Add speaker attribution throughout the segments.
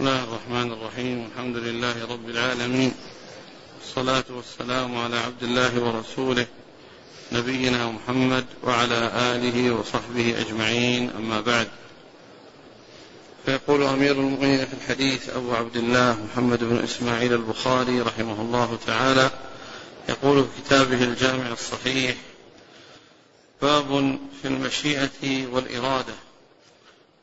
Speaker 1: بسم الله الرحمن الرحيم الحمد لله رب العالمين والصلاة والسلام على عبد الله ورسوله نبينا محمد وعلى آله وصحبه أجمعين أما بعد فيقول أمير المؤمنين في الحديث أبو عبد الله محمد بن إسماعيل البخاري رحمه الله تعالى يقول في كتابه الجامع الصحيح باب في المشيئة والإرادة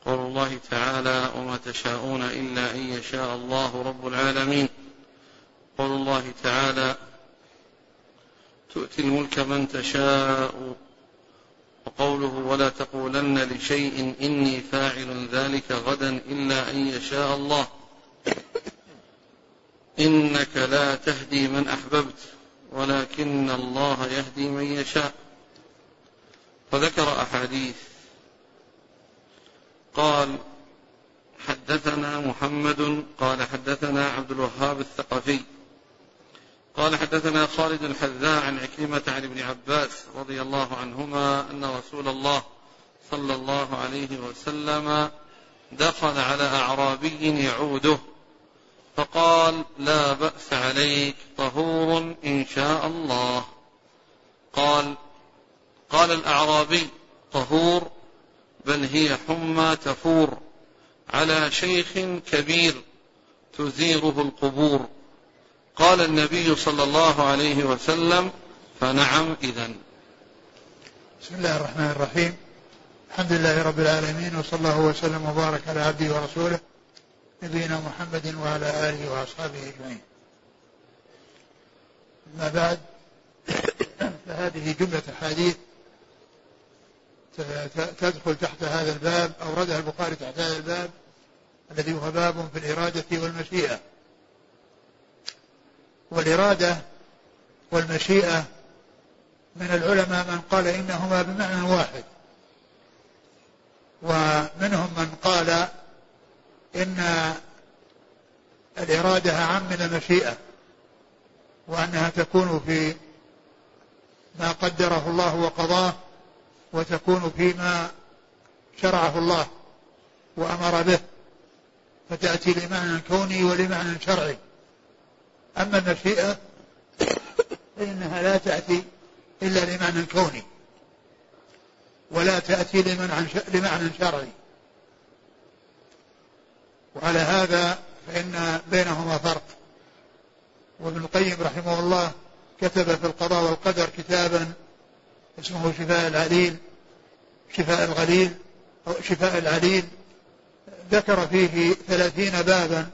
Speaker 1: قول الله تعالى وما تشاءون إلا أن يشاء الله رب العالمين. قول الله تعالى تؤتي الملك من تشاء. وقوله ولا تقولن لشيء إني فاعل ذلك غدا إلا أن يشاء الله. إنك لا تهدي من أحببت ولكن الله يهدي من يشاء. وذكر أحاديث قال حدثنا محمد قال حدثنا عبد الوهاب الثقفي قال حدثنا خالد الحذاء عن عكرمة عن ابن عباس رضي الله عنهما أن رسول الله صلى الله عليه وسلم دخل على أعرابي يعوده فقال لا بأس عليك طهور إن شاء الله. قال قال الأعرابي طهور بل هي حمى تفور على شيخ كبير تزيره القبور. قال النبي صلى الله عليه وسلم فنعم إذا
Speaker 2: بسم الله الرحمن الرحيم. الحمد لله رب العالمين وصلى الله وسلم وبارك على عبده ورسوله نبينا محمد وعلى آله وأصحابه أجمعين. أما بعد فهذه جملة أحاديث تدخل تحت هذا الباب أوردها البخاري تحت هذا الباب الذي هو باب في الإرادة والمشيئة. والإرادة والمشيئة من العلماء من قال إنهما بمعنى واحد. ومنهم من قال إن الإرادة أعم من المشيئة وأنها تكون في ما قدره الله وقضاه وتكون فيما شرعه الله وأمر به فتأتي لمعنى كوني ولمعنى شرعي. أما المشيئة فإنها لا تأتي إلا لمعنى كوني ولا تأتي لمعنى شرعي. وعلى هذا فإن بينهما فرق. وابن القيم رحمه الله كتب في القضاء والقدر كتابا اسمه شفاء العليل شفاء الغليل أو شفاء العليل. ذكر فيه ثلاثين بابا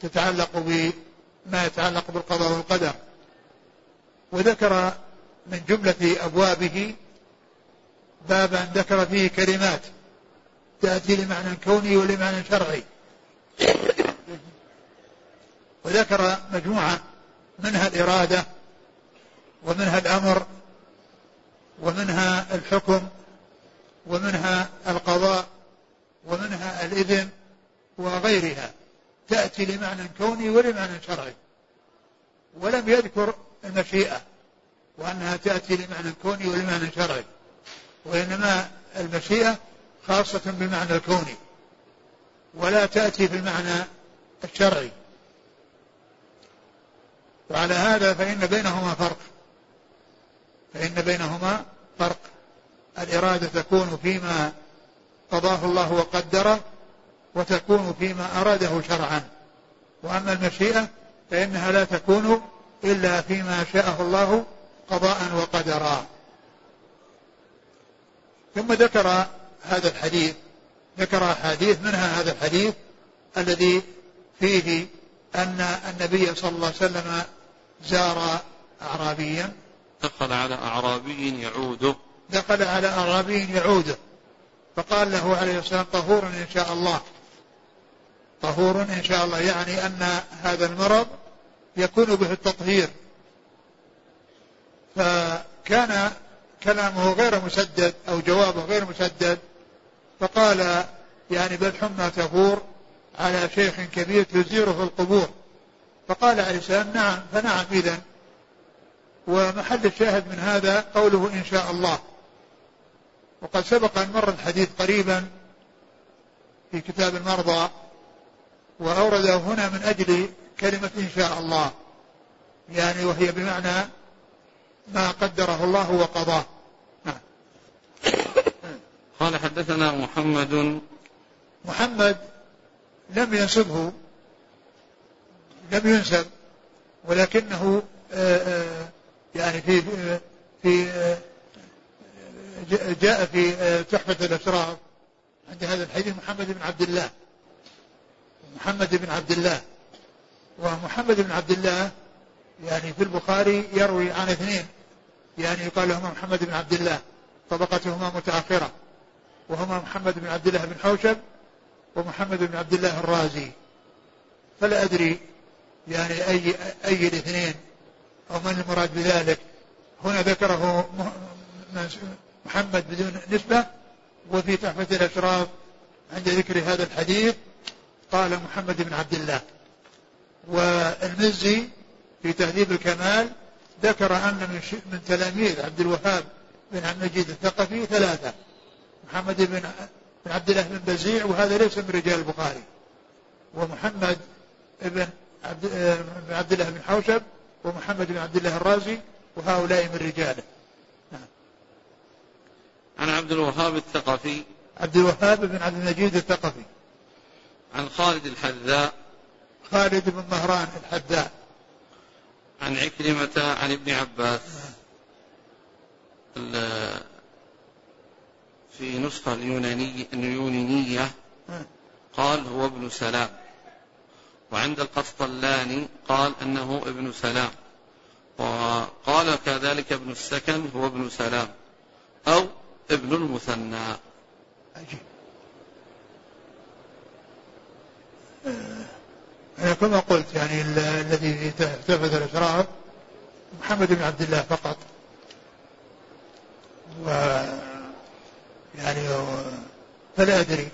Speaker 2: تتعلق بما يتعلق بالقضاء والقدر. وذكر من جملة أبوابه بابا ذكر فيه كلمات تأتي لمعنى كوني ولمعنى شرعي. وذكر مجموعة منها الإرادة ومنها الأمر ومنها الحكم ومنها القضاء ومنها الإذن وغيرها. تأتي لمعنى كوني ولمعنى شرعي. ولم يذكر المشيئة وأنها تأتي لمعنى كوني ولمعنى شرعي. وإنما المشيئة خاصة بالمعنى الكوني ولا تأتي في المعنى الشرعي. وعلى هذا فإن بينهما فرق. فإن بينهما فرق. الإرادة تكون فيما قضاه الله وقدره وتكون فيما أراده شرعا. وأما المشيئة فإنها لا تكون إلا فيما شاءه الله قضاء وقدرا. ثم ذكر هذا الحديث ذكر أحاديث منها هذا الحديث الذي فيه أن النبي صلى الله عليه وسلم زار أعرابيا.
Speaker 1: دخل على أعرابي يعوده.
Speaker 2: دخل على أعرابي يعوده. فقال له عليه السلام طهور إن شاء الله. طهور إن شاء الله يعني أن هذا المرض يكون به التطهير. فكان كلامه غير مسدد أو جوابه غير مسدد. فقال يعني بل حمى تفور على شيخ كبير تزيره القبور. فقال عليه السلام نعم فنعم إذا ومحل الشاهد من هذا قوله إن شاء الله. وقد سبق أن مر الحديث قريبا في كتاب المرضى وأورده هنا من أجل كلمة إن شاء الله يعني وهي بمعنى ما قدره الله وقضاه. نعم.
Speaker 1: قال حدثنا محمد.
Speaker 2: محمد لم ينسبه لم ينسب ولكنه آه، آه، يعني في في جاء في تحفة الأشراف عند هذا الحديث محمد بن عبد الله. محمد بن عبد الله. ومحمد بن عبد الله يعني في البخاري يروي عن اثنين. يعني يقال لهما محمد بن عبد الله طبقتهما متأخرة. وهما محمد بن عبد الله بن حوشب ومحمد بن عبد الله الرازي. فلا أدري يعني أي أي الاثنين. أو من المراد بذلك هنا ذكره محمد بدون نسبة وفي تحفة الأشراف عند ذكر هذا الحديث قال محمد بن عبد الله. والمزي في تهذيب الكمال ذكر أن من, تلاميذ عبد الوهاب بن عبد المجيد الثقفي ثلاثة محمد بن بن عبد الله بن بزيع وهذا ليس من رجال البخاري. ومحمد بن عبد, بن عبد الله بن حوشب ومحمد بن عبد الله الرازي وهؤلاء من رجاله. نعم.
Speaker 1: عن عبد الوهاب الثقفي.
Speaker 2: عبد الوهاب بن عبد المجيد الثقفي.
Speaker 1: عن خالد الحذاء.
Speaker 2: خالد بن مهران الحذاء.
Speaker 1: عن عكرمة عن ابن عباس. في نسخة اليونانية اليونانية قال هو ابن سلام. وعند القسطلاني قال أنه ابن سلام وقال كذلك ابن السكن هو ابن سلام أو ابن المثنى. عجيب
Speaker 2: أنا كما قلت يعني الذي تلفت الأشراف محمد بن عبد الله فقط. و يعني فلا أدري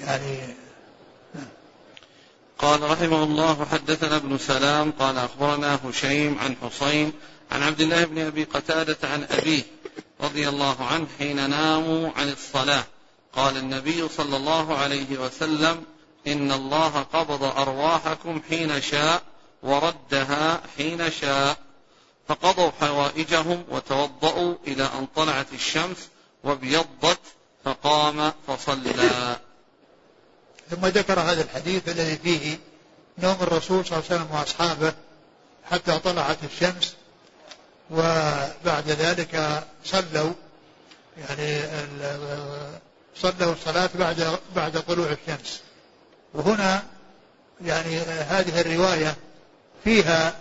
Speaker 2: يعني
Speaker 1: قال رحمه الله حدثنا ابن سلام قال أخبرنا هشيم عن حصين عن عبد الله بن أبي قتادة عن أبيه رضي الله عنه حين ناموا عن الصلاة. قال النبي صلى الله عليه وسلم إن الله قبض أرواحكم حين شاء وردها حين شاء. فقضوا حوائجهم وتوضأوا إلى أن طلعت الشمس وابيضت فقام فصلى.
Speaker 2: ثم ذكر هذا الحديث الذي فيه نوم الرسول صلى الله عليه وسلم وأصحابه حتى طلعت الشمس وبعد ذلك صلوا يعني صلوا الصلاة بعد بعد طلوع الشمس. وهنا يعني هذه الرواية فيها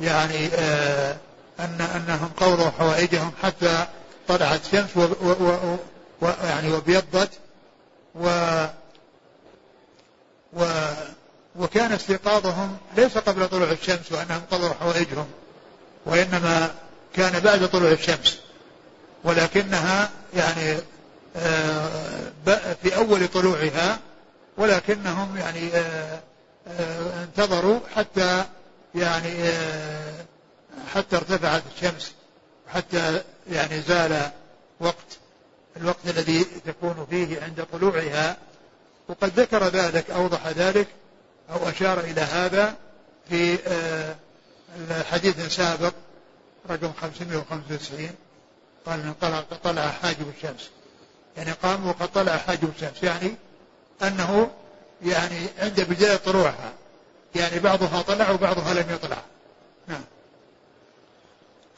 Speaker 2: يعني آه، أن أنهم قضوا حوائجهم حتى طلعت الشمس ويعني وابيضت و و وكان استيقاظهم ليس قبل طلوع الشمس وأنهم قضوا حوائجهم وإنما كان بعد طلوع الشمس ولكنها يعني آه، في أول طلوعها ولكنهم يعني آه، آه، انتظروا حتى يعني حتى ارتفعت الشمس حتى يعني زال وقت الوقت الذي تكون فيه عند طلوعها وقد ذكر ذلك أوضح ذلك أو أشار إلى هذا في آه، حديث سابق رقم 595 قال طلع, طلع حاجب الشمس. يعني قام وقد طلع حاجب الشمس. يعني أنه يعني عند بداية طلوعها. يعني بعضها طلع وبعضها لم يطلع. نعم.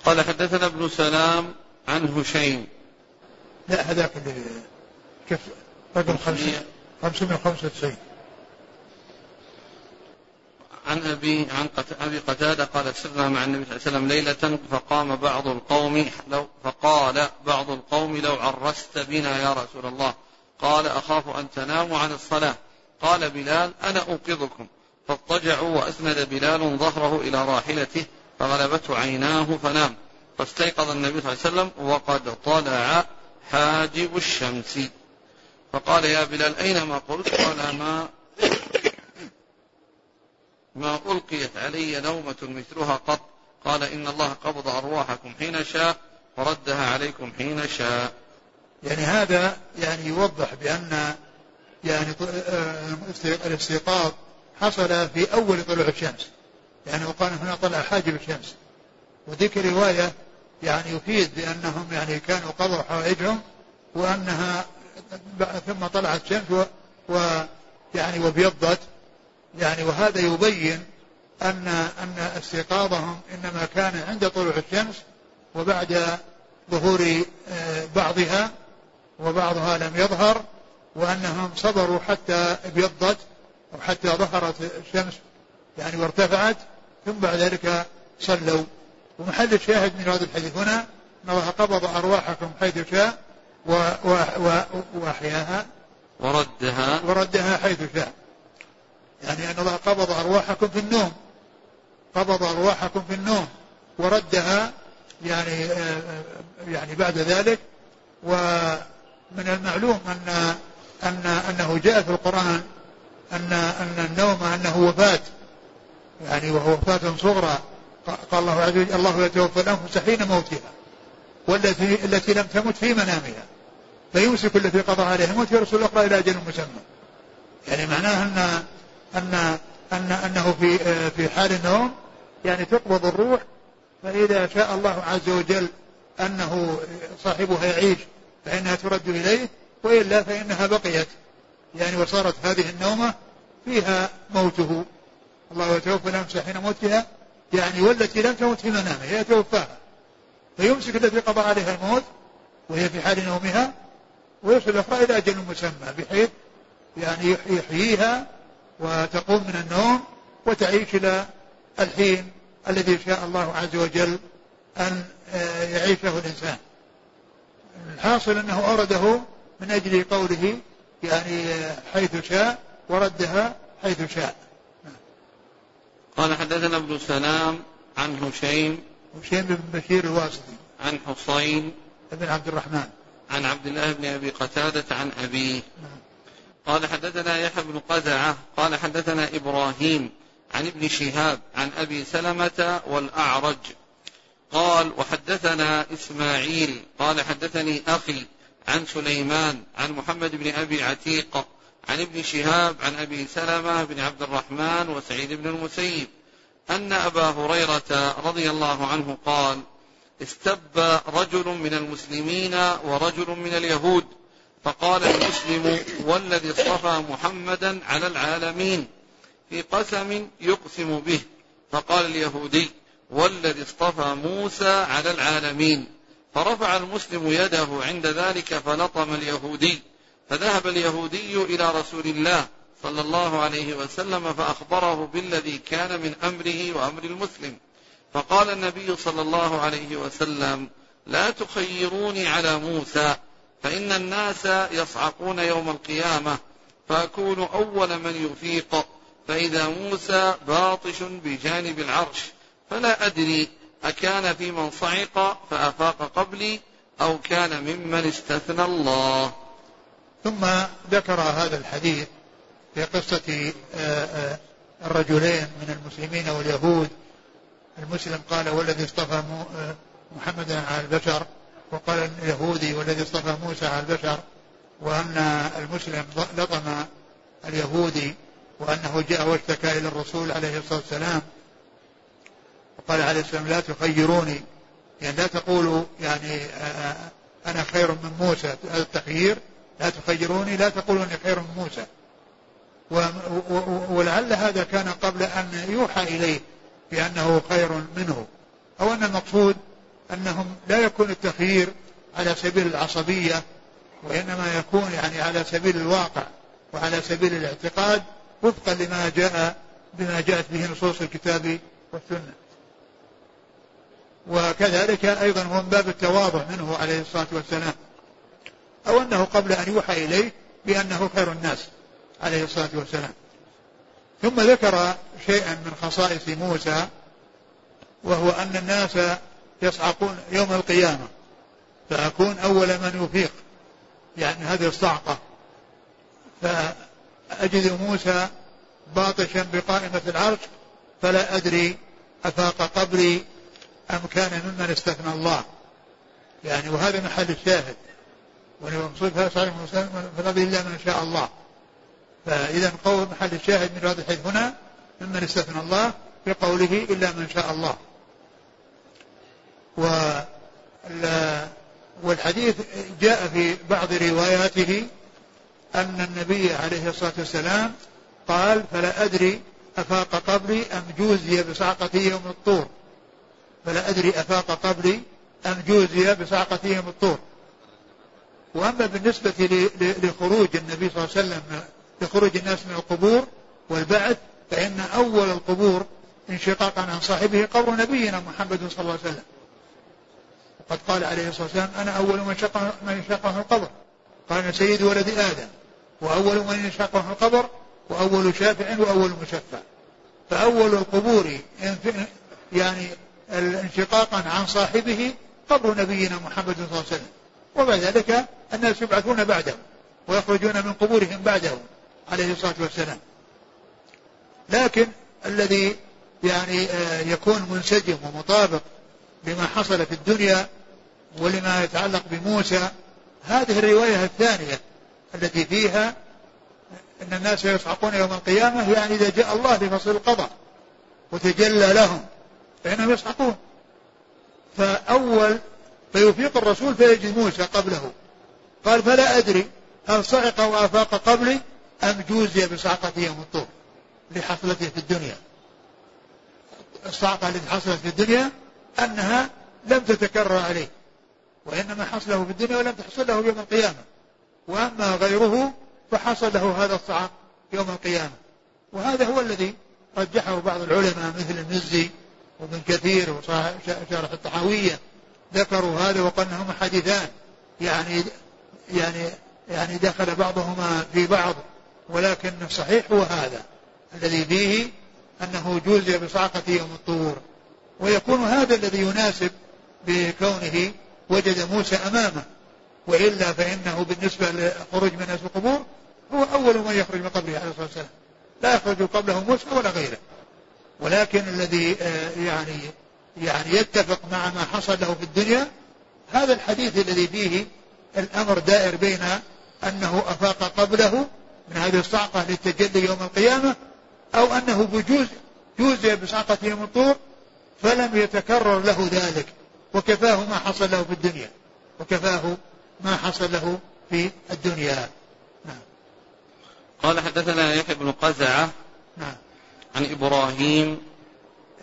Speaker 1: قال حدثنا ابن سلام عن هشيم.
Speaker 2: لا هذاك اللي كيف رقم 595
Speaker 1: عن أبي عن أبي قتادة قال سرنا مع النبي صلى الله عليه وسلم ليلة فقام بعض القوم لو فقال بعض القوم لو عرست بنا يا رسول الله. قال أخاف أن تناموا عن الصلاة. قال بلال أنا اوقظكم فاضطجعوا وأسند بلال ظهره إلى راحلته فغلبته عيناه فنام. فاستيقظ النبي صلى الله عليه وسلم وقد طلع حاجب الشمس. فقال يا بلال أين ما قلت؟ قال ما ما ألقيت علي نومة مثلها قط. قال إن الله قبض أرواحكم حين شاء وردها عليكم حين شاء.
Speaker 2: يعني هذا يعني يوضح بأن يعني آه، الاستيقاظ حصل في أول طلوع الشمس. يعني وقال هنا طلع حاجب الشمس. وذيك رواية يعني يفيد بأنهم يعني كانوا قضوا حوائجهم وأنها ثم طلعت الشمس و, و يعني وابيضت. يعني وهذا يبين أن أن استيقاظهم إنما كان عند طلوع الشمس وبعد ظهور آه، بعضها وبعضها لم يظهر وأنهم صبروا حتى ابيضت أو حتى ظهرت الشمس يعني وارتفعت ثم بعد ذلك صلوا. ومحل الشاهد من هذا الحديث هنا أن الله قبض أرواحكم حيث شاء وأحياها
Speaker 1: وردها
Speaker 2: وردها حيث شاء. يعني أن الله قبض أرواحكم في النوم. قبض أرواحكم في النوم. وردها يعني يعني بعد ذلك. ومن المعلوم أن أن أنه جاء في القرآن أن أن النوم أنه وفاة. يعني وهو وفاة صغرى. قال الله عز وجل الله يتوفى الأنفس حين موتها والتي التي لم تمت في منامها. فيمسك التي قضى عليها. الموت ويرسل الأخرى إلى أجل مسمى. يعني معناه أن أن أن أنه في في حال النوم يعني تقبض الروح فإذا شاء الله عز وجل أنه صاحبها يعيش فإنها ترد إليه وإلا فإنها بقيت. يعني وصارت هذه النومة فيها موته. الله يتوفى الأنفس حين موتها. يعني والتي لم تمت في منامها هي توفاها. فيمسك التي قضى عليها الموت وهي في حال نومها ويرسل الأخرى إلى أجل مسمى بحيث يعني يحييها وتقوم من النوم وتعيش إلى الحين الذي شاء الله عز وجل أن آه، يعيشه الإنسان. الحاصل أنه أورده من أجل قوله يعني حيث شاء وردها حيث شاء.
Speaker 1: قال حدثنا ابن سلام عن هشيم
Speaker 2: هشيم بن بشير الواسطي.
Speaker 1: عن حصين
Speaker 2: بن عبد الرحمن.
Speaker 1: عن عبد الله بن أبي قتادة عن أبيه. قال حدثنا يحيى بن قزعة قال حدثنا إبراهيم عن ابن شهاب عن أبي سلمة والأعرج. قال وحدثنا إسماعيل قال حدثني أخي عن سليمان عن محمد بن أبي عتيق عن ابن شهاب عن أبي سلمة بن عبد الرحمن وسعيد بن المسيب أن أبا هريرة رضي الله عنه قال استب رجل من المسلمين ورجل من اليهود فقال المسلم والذي اصطفى محمدا على العالمين في قسم يقسم به فقال اليهودي والذي اصطفى موسى على العالمين. فرفع المسلم يده عند ذلك فلطم اليهودي فذهب اليهودي إلى رسول الله صلى الله عليه وسلم فأخبره بالذي كان من أمره وأمر المسلم. فقال النبي صلى الله عليه وسلم لا تخيروني على موسى فإن الناس يصعقون يوم القيامة فأكون أول من يفيق فإذا موسى باطش بجانب العرش فلا أدري أكان في من صعق فأفاق قبلي أو كان ممن استثنى الله.
Speaker 2: ثم ذكر هذا الحديث في قصة آه، آه، الرجلين من المسلمين واليهود المسلم قال والذي اصطفى محمدا على البشر وقال اليهودي والذي اصطفى موسى على البشر وأن المسلم لطم اليهودي وأنه جاء واشتكى إلى الرسول عليه الصلاة والسلام وقال عليه السلام لا تخيروني. يعني لا تقولوا يعني أنا خير من موسى هذا التخيير. لا تخيروني لا تقولوا أني خير من موسى. ولعل هذا كان قبل أن يوحى إليه. بأنه خير منه أو أن المقصود أنهم لا يكون التخيير على سبيل العصبية وإنما يكون يعني على سبيل الواقع وعلى سبيل الاعتقاد وفقا لما جاء بما جاءت به نصوص الكتاب والسنة. وكذلك أيضا هو من باب التواضع منه عليه الصلاة والسلام. أو أنه قبل أن يوحى إليه بأنه خير الناس عليه الصلاة والسلام ثم ذكر شيئا من خصائص موسى وهو أن الناس يصعقون يوم القيامة. فأكون أول من يفيق. يعني هذه الصعقة. فأجد موسى باطشا بقائمة العرش فلا أدري أفاق قبلي أم كان ممن استثنى الله. يعني وهذا محل الشاهد. والمقصود فلا صالح فلا إلا من شاء الله. فإذا قول محل الشاهد من هذا الحديث هنا ممن استثنى الله بقوله إلا من شاء الله. و والحديث جاء في بعض رواياته أن النبي عليه الصلاة والسلام قال فلا أدري أفاق قبلي أم جوزي بصعقة يوم الطور. فلا أدري أفاق قبلي أم جوزي بصعقة يوم الطور. وأما بالنسبة لخروج النبي صلى الله عليه وسلم لخروج الناس من القبور والبعث فإن أول القبور انشقاقا عن صاحبه قبر نبينا محمد صلى الله عليه وسلم. وقد قال عليه الصلاة والسلام أنا أول من شق من شقه القبر. قال سيد ولد آدم وأول من يشقه القبر وأول شافع وأول مشفع. فأول القبور يعني انشقاقا عن صاحبه قبر نبينا محمد صلى الله عليه وسلم. وبعد ذلك الناس يبعثون بعده ويخرجون من قبورهم بعده. عليه الصلاة والسلام. لكن الذي يعني آه، يكون منسجم ومطابق لما حصل في الدنيا ولما يتعلق بموسى هذه الرواية الثانية التي فيها أن الناس يصعقون يوم القيامة يعني إذا جاء الله لفصل القضاء وتجلى لهم فإنهم يصعقون. فأول فيفيق الرسول فيجد موسى قبله. قال فلا أدري هل صعق وأفاق قبلي؟ أم جوزي بصعقة يوم الطور لحصلته في الدنيا. الصعقة التي حصلت في الدنيا أنها لم تتكرر عليه وإنما حصله في الدنيا ولم تحصل له يوم القيامة. وأما غيره فحصل له هذا الصعق يوم القيامة. وهذا هو الذي رجحه بعض العلماء مثل المزي وابن كثير وشارح الطحاوية ذكروا هذا وقال انهما حديثان. يعني يعني يعني دخل بعضهما في بعض. ولكن الصحيح هو هذا الذي فيه أنه جوزي بصعقة يوم الطور. ويكون هذا الذي يناسب بكونه وجد موسى أمامه. وإلا فإنه بالنسبة للخروج من القبور هو أول من يخرج من قبره عليه الصلاة والسلام. لا يخرج قبله موسى ولا غيره. ولكن الذي آه، يعني يعني يتفق مع ما حصل له في الدنيا هذا الحديث الذي فيه الأمر دائر بين أنه أفاق قبله من هذه الصعقة للتجلي يوم القيامة أو أنه بجوز جوزي بصعقة يوم الطور فلم يتكرر له ذلك. وكفاه ما حصل له في الدنيا. وكفاه ما حصل له في الدنيا. نعم.
Speaker 1: قال حدثنا يحيى بن قزعة نعم. عن إبراهيم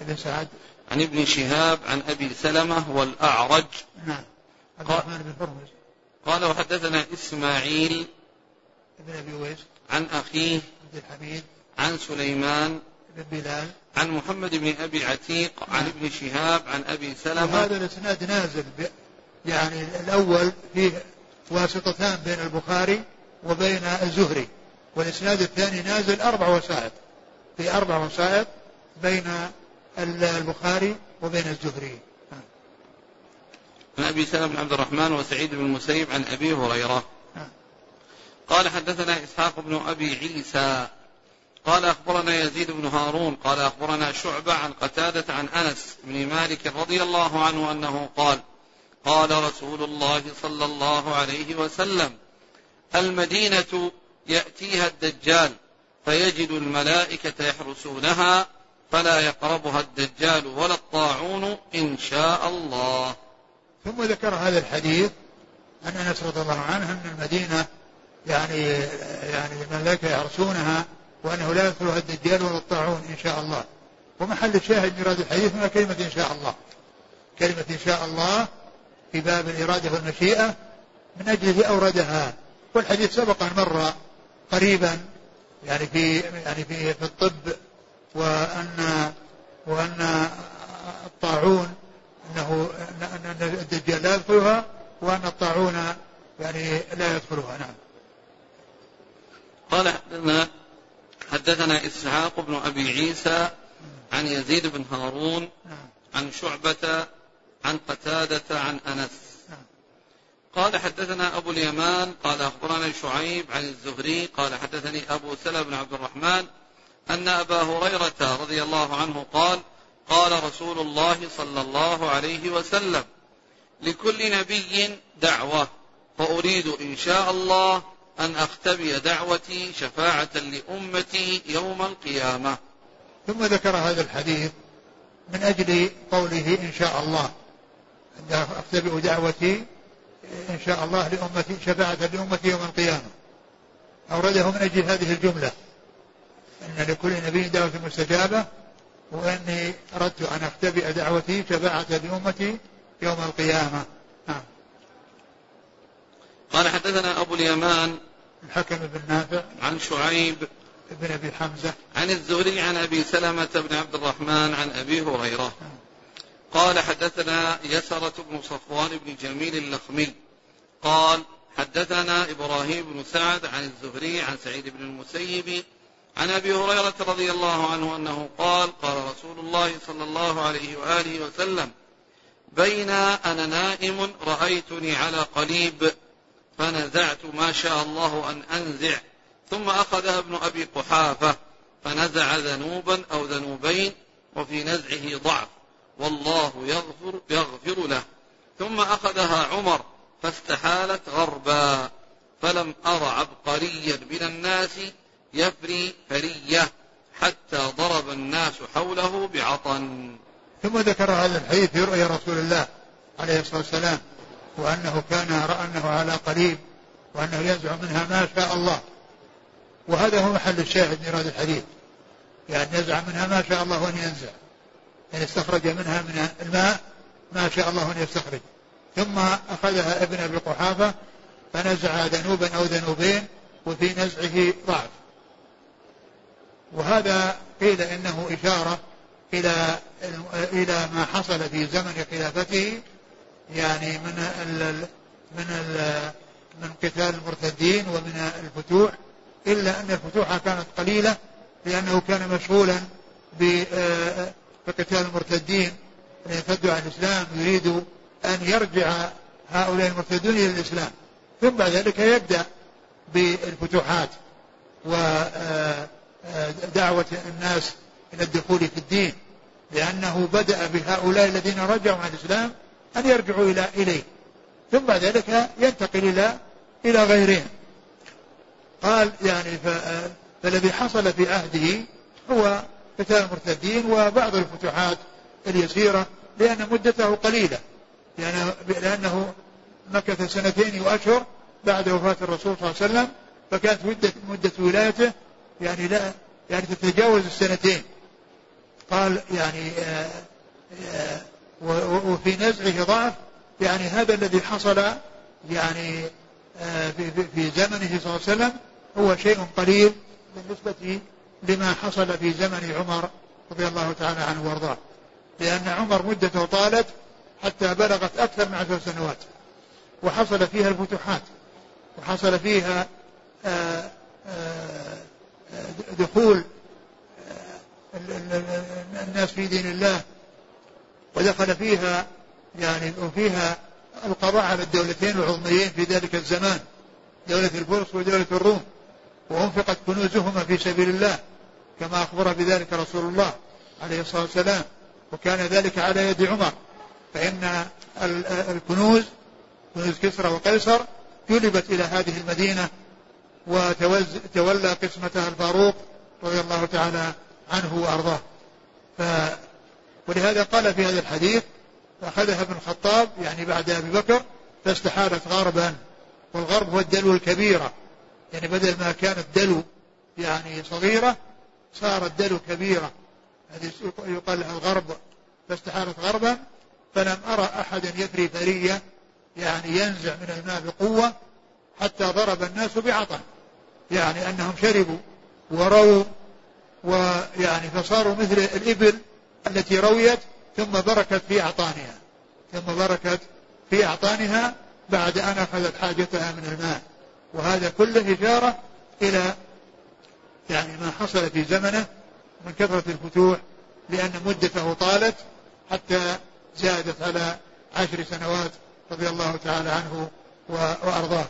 Speaker 2: بن سعد.
Speaker 1: عن ابن شهاب عن أبي سلمة والأعرج.
Speaker 2: نعم. عبد الرحمن بن هرمز
Speaker 1: قال وحدثنا إسماعيل
Speaker 2: بن أبي ويس.
Speaker 1: عن أخيه
Speaker 2: عبد الحميد.
Speaker 1: عن سليمان
Speaker 2: بن بلال.
Speaker 1: عن محمد بن أبي عتيق عن. ابن شهاب عن أبي سلمة.
Speaker 2: وهذا الإسناد نازل يعني الأول فيه واسطتان بين البخاري وبين الزهري والإسناد الثاني نازل أربع وسائط. في أربع وسائط بين البخاري وبين الزهري.
Speaker 1: عن أبي سلمة بن عبد الرحمن وسعيد بن المسيب عن أبي هريرة. قال حدثنا إسحاق بن أبي عيسى. قال أخبرنا يزيد بن هارون قال أخبرنا شعبة عن قتادة عن أنس بن مالك رضي الله عنه أنه قال قال رسول الله صلى الله عليه وسلم المدينة يأتيها الدجال فيجد الملائكة يحرسونها فلا يقربها الدجال ولا الطاعون إن شاء الله.
Speaker 2: ثم ذكر هذا الحديث أن أنس رضي الله عنه أن المدينة يعني يعني الملائكة يعرسونها وأنه لا يدخلها الدجال ولا الطاعون إن شاء الله. ومحل الشاهد من هذا الحديث هنا كلمة إن شاء الله. كلمة إن شاء الله في باب الإرادة والمشيئة من أجله أوردها. والحديث سبق أن مر قريبا يعني في يعني في في الطب وأن وأن الطاعون أنه أن الدجال لا يدخلها وأن الطاعون يعني لا يدخلها. نعم.
Speaker 1: قال حدثنا حدثنا إسحاق بن أبي عيسى عن يزيد بن هارون. عن شعبة عن قتادة عن أنس. قال حدثنا أبو اليمان قال أخبرنا شعيب عن الزهري قال حدثني أبو سلمة بن عبد الرحمن أن أبا هريرة رضي الله عنه قال قال رسول الله صلى الله عليه وسلم لكل نبي دعوة فأريد إن شاء الله أن أختبي دعوتي شفاعة لأمتي يوم القيامة.
Speaker 2: ثم ذكر هذا الحديث من أجل قوله إن شاء الله. أختبئ دعوتي إن شاء الله لأمتي شفاعة لأمتي يوم القيامة. أورده من أجل هذه الجملة. أن لكل نبي دعوة مستجابة وأني أردت أن أختبئ دعوتي شفاعة لأمتي يوم القيامة. نعم.
Speaker 1: قال حدثنا أبو اليمان
Speaker 2: الحكم بن نافع
Speaker 1: عن شعيب
Speaker 2: بن أبي حمزة
Speaker 1: عن الزهري عن أبي سلمة بن عبد الرحمن عن أبي هريرة. قال حدثنا يسرة بن صفوان بن جميل اللخمي. قال حدثنا إبراهيم بن سعد عن الزهري عن سعيد بن المسيب عن أبي هريرة رضي الله عنه أنه قال قال رسول الله صلى الله عليه وآله وسلم بين أنا نائم رأيتني على قليب فنزعت ما شاء الله أن أنزع. ثم أخذها ابن أبي قحافة فنزع ذنوبا أو ذنوبين وفي نزعه ضعف. والله يغفر, يغفر له. ثم أخذها عمر فاستحالت غربا. فلم أر عبقريا من الناس يفري فرية حتى ضرب الناس حوله بعطن.
Speaker 2: ثم ذكر هذا الحديث في رؤيا رسول الله عليه الصلاة والسلام. وأنه كان رأى أنه على قريب وأنه ينزع منها ما شاء الله. وهذا هو محل الشاهد هذا الحديث يعني ينزع منها ما شاء الله أن ينزع يعني استخرج منها من الماء ما شاء الله أن يستخرج. ثم أخذها ابن أبي قحافة فنزع ذنوبا أو ذنوبين وفي نزعه ضعف. وهذا قيل إنه إشارة إلى إلى ما حصل في زمن خلافته يعني من ال من ال من قتال المرتدين ومن الفتوح إلا أن الفتوح كانت قليلة لأنه كان مشغولا بقتال المرتدين. يرتدوا عن الإسلام يريد أن يرجع هؤلاء المرتدون إلى الإسلام. ثم بعد ذلك يبدأ بالفتوحات ودعوة الناس إلى الدخول في الدين لأنه بدأ بهؤلاء الذين رجعوا عن الإسلام أن يرجعوا إلى إليه. ثم بعد ذلك ينتقل إلى إلى غيرهم. قال يعني فالذي حصل في عهده هو قتال المرتدين وبعض الفتوحات اليسيرة لأن مدته قليلة. لأنه, لأنه مكث سنتين وأشهر بعد وفاة الرسول صلى الله عليه وسلم فكانت مدة, مدة ولايته يعني لا يعني تتجاوز السنتين. قال يعني آآ آآ وفي نزعه ضعف يعني هذا الذي حصل يعني في, في زمنه صلى الله عليه وسلم هو شيء قليل بالنسبة لما حصل في زمن عمر رضي الله تعالى عنه وارضاه. لأن عمر مدته طالت حتى بلغت أكثر من عشر سنوات وحصل فيها الفتوحات وحصل فيها آآ آآ دخول الناس في دين الله ودخل فيها يعني وفيها القضاء على الدولتين العظميين في ذلك الزمان دولة الفرس ودولة الروم. وأنفقت كنوزهما في سبيل الله كما أخبر بذلك رسول الله عليه الصلاة والسلام. وكان ذلك على يد عمر. فإن الكنوز كنوز كسرى وقيصر جلبت إلى هذه المدينة وتولى قسمتها الفاروق رضي الله تعالى عنه وأرضاه. ف ولهذا قال في هذا الحديث فأخذها ابن الخطاب يعني بعد أبي بكر فاستحالت غربا. والغرب هو الدلو الكبيرة. يعني بدل ما كانت دلو يعني صغيرة صارت دلو كبيرة. هذه يقال لها الغرب فاستحالت غربا. فلم أرى أحدا يفري فرية يعني ينزع من الماء بقوة حتى ضرب الناس بعطن يعني أنهم شربوا ورووا ويعني فصاروا مثل الإبل التي رويت ثم بركت في أعطانها. ثم بركت في أعطانها بعد أن أخذت حاجتها من الماء وهذا كله إشارة إلى يعني ما حصل في زمنه من كثرة الفتوح لأن مدته طالت حتى زادت على عشر سنوات رضي الله تعالى عنه وأرضاه.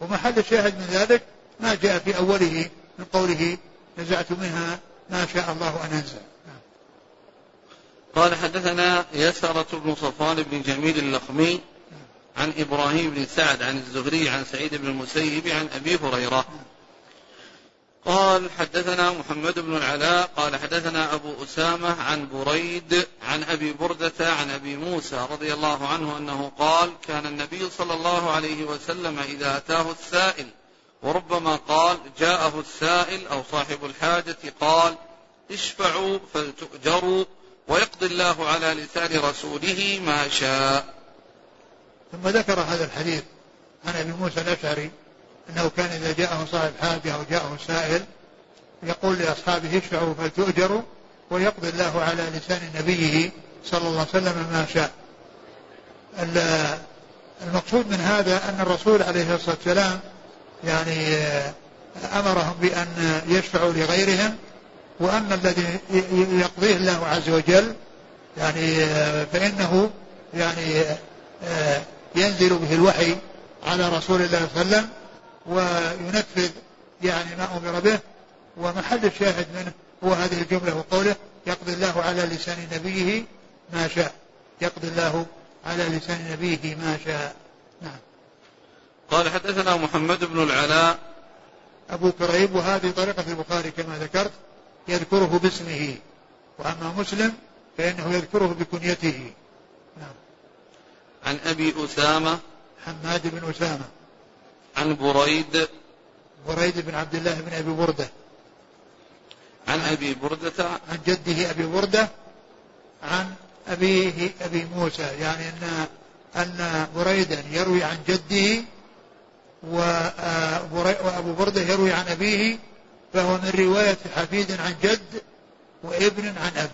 Speaker 2: ومحل الشاهد من ذلك ما جاء في أوله من قوله نزعت منها ما شاء الله أن أنزل.
Speaker 1: قال حدثنا يسرة بن صفوان بن جميل اللخمي عن إبراهيم بن سعد عن الزهري عن سعيد بن المسيب عن أبي هريرة. قال حدثنا محمد بن العلاء قال حدثنا أبو أسامة عن بريد عن أبي بردة عن أبي موسى رضي الله عنه أنه قال كان النبي صلى الله عليه وسلم إذا أتاه السائل وربما قال جاءه السائل أو صاحب الحاجة قال اشفعوا فلتؤجروا. ويقضي الله على لسان رسوله ما شاء
Speaker 2: ثم ذكر هذا الحديث عن أبي موسى الأشعري أنه كان إذا جاءه صاحب حاجة أو جاءه سائل يقول لأصحابه اشفعوا فلتؤجروا ويقضي الله على لسان نبيه صلى الله عليه وسلم ما شاء. المقصود من هذا أن الرسول عليه الصلاة والسلام يعني أمرهم بأن يشفعوا لغيرهم وأما الذي يقضيه الله عز وجل يعني فإنه يعني ينزل به الوحي على رسول الله صلى الله عليه وسلم وينفذ يعني ما أمر به. ومحل الشاهد منه هو هذه الجملة وقوله يقضي الله على لسان نبيه ما شاء. يقضي الله على لسان نبيه ما شاء. نعم.
Speaker 1: قال حدثنا محمد بن العلاء.
Speaker 2: أبو كريب وهذه طريقة البخاري كما ذكرت. يذكره باسمه وأما مسلم فإنه يذكره بكنيته. نعم.
Speaker 1: عن أبي أسامة.
Speaker 2: حماد بن أسامة.
Speaker 1: عن بريد.
Speaker 2: بريد بن عبد الله بن أبي بردة.
Speaker 1: عن أبي بردة.
Speaker 2: عن جده أبي بردة. عن أبيه أبي موسى. يعني أن أن بريدا يروي عن جده وأبو بردة يروي عن أبيه فهو من رواية حفيد عن جد وابن عن أب.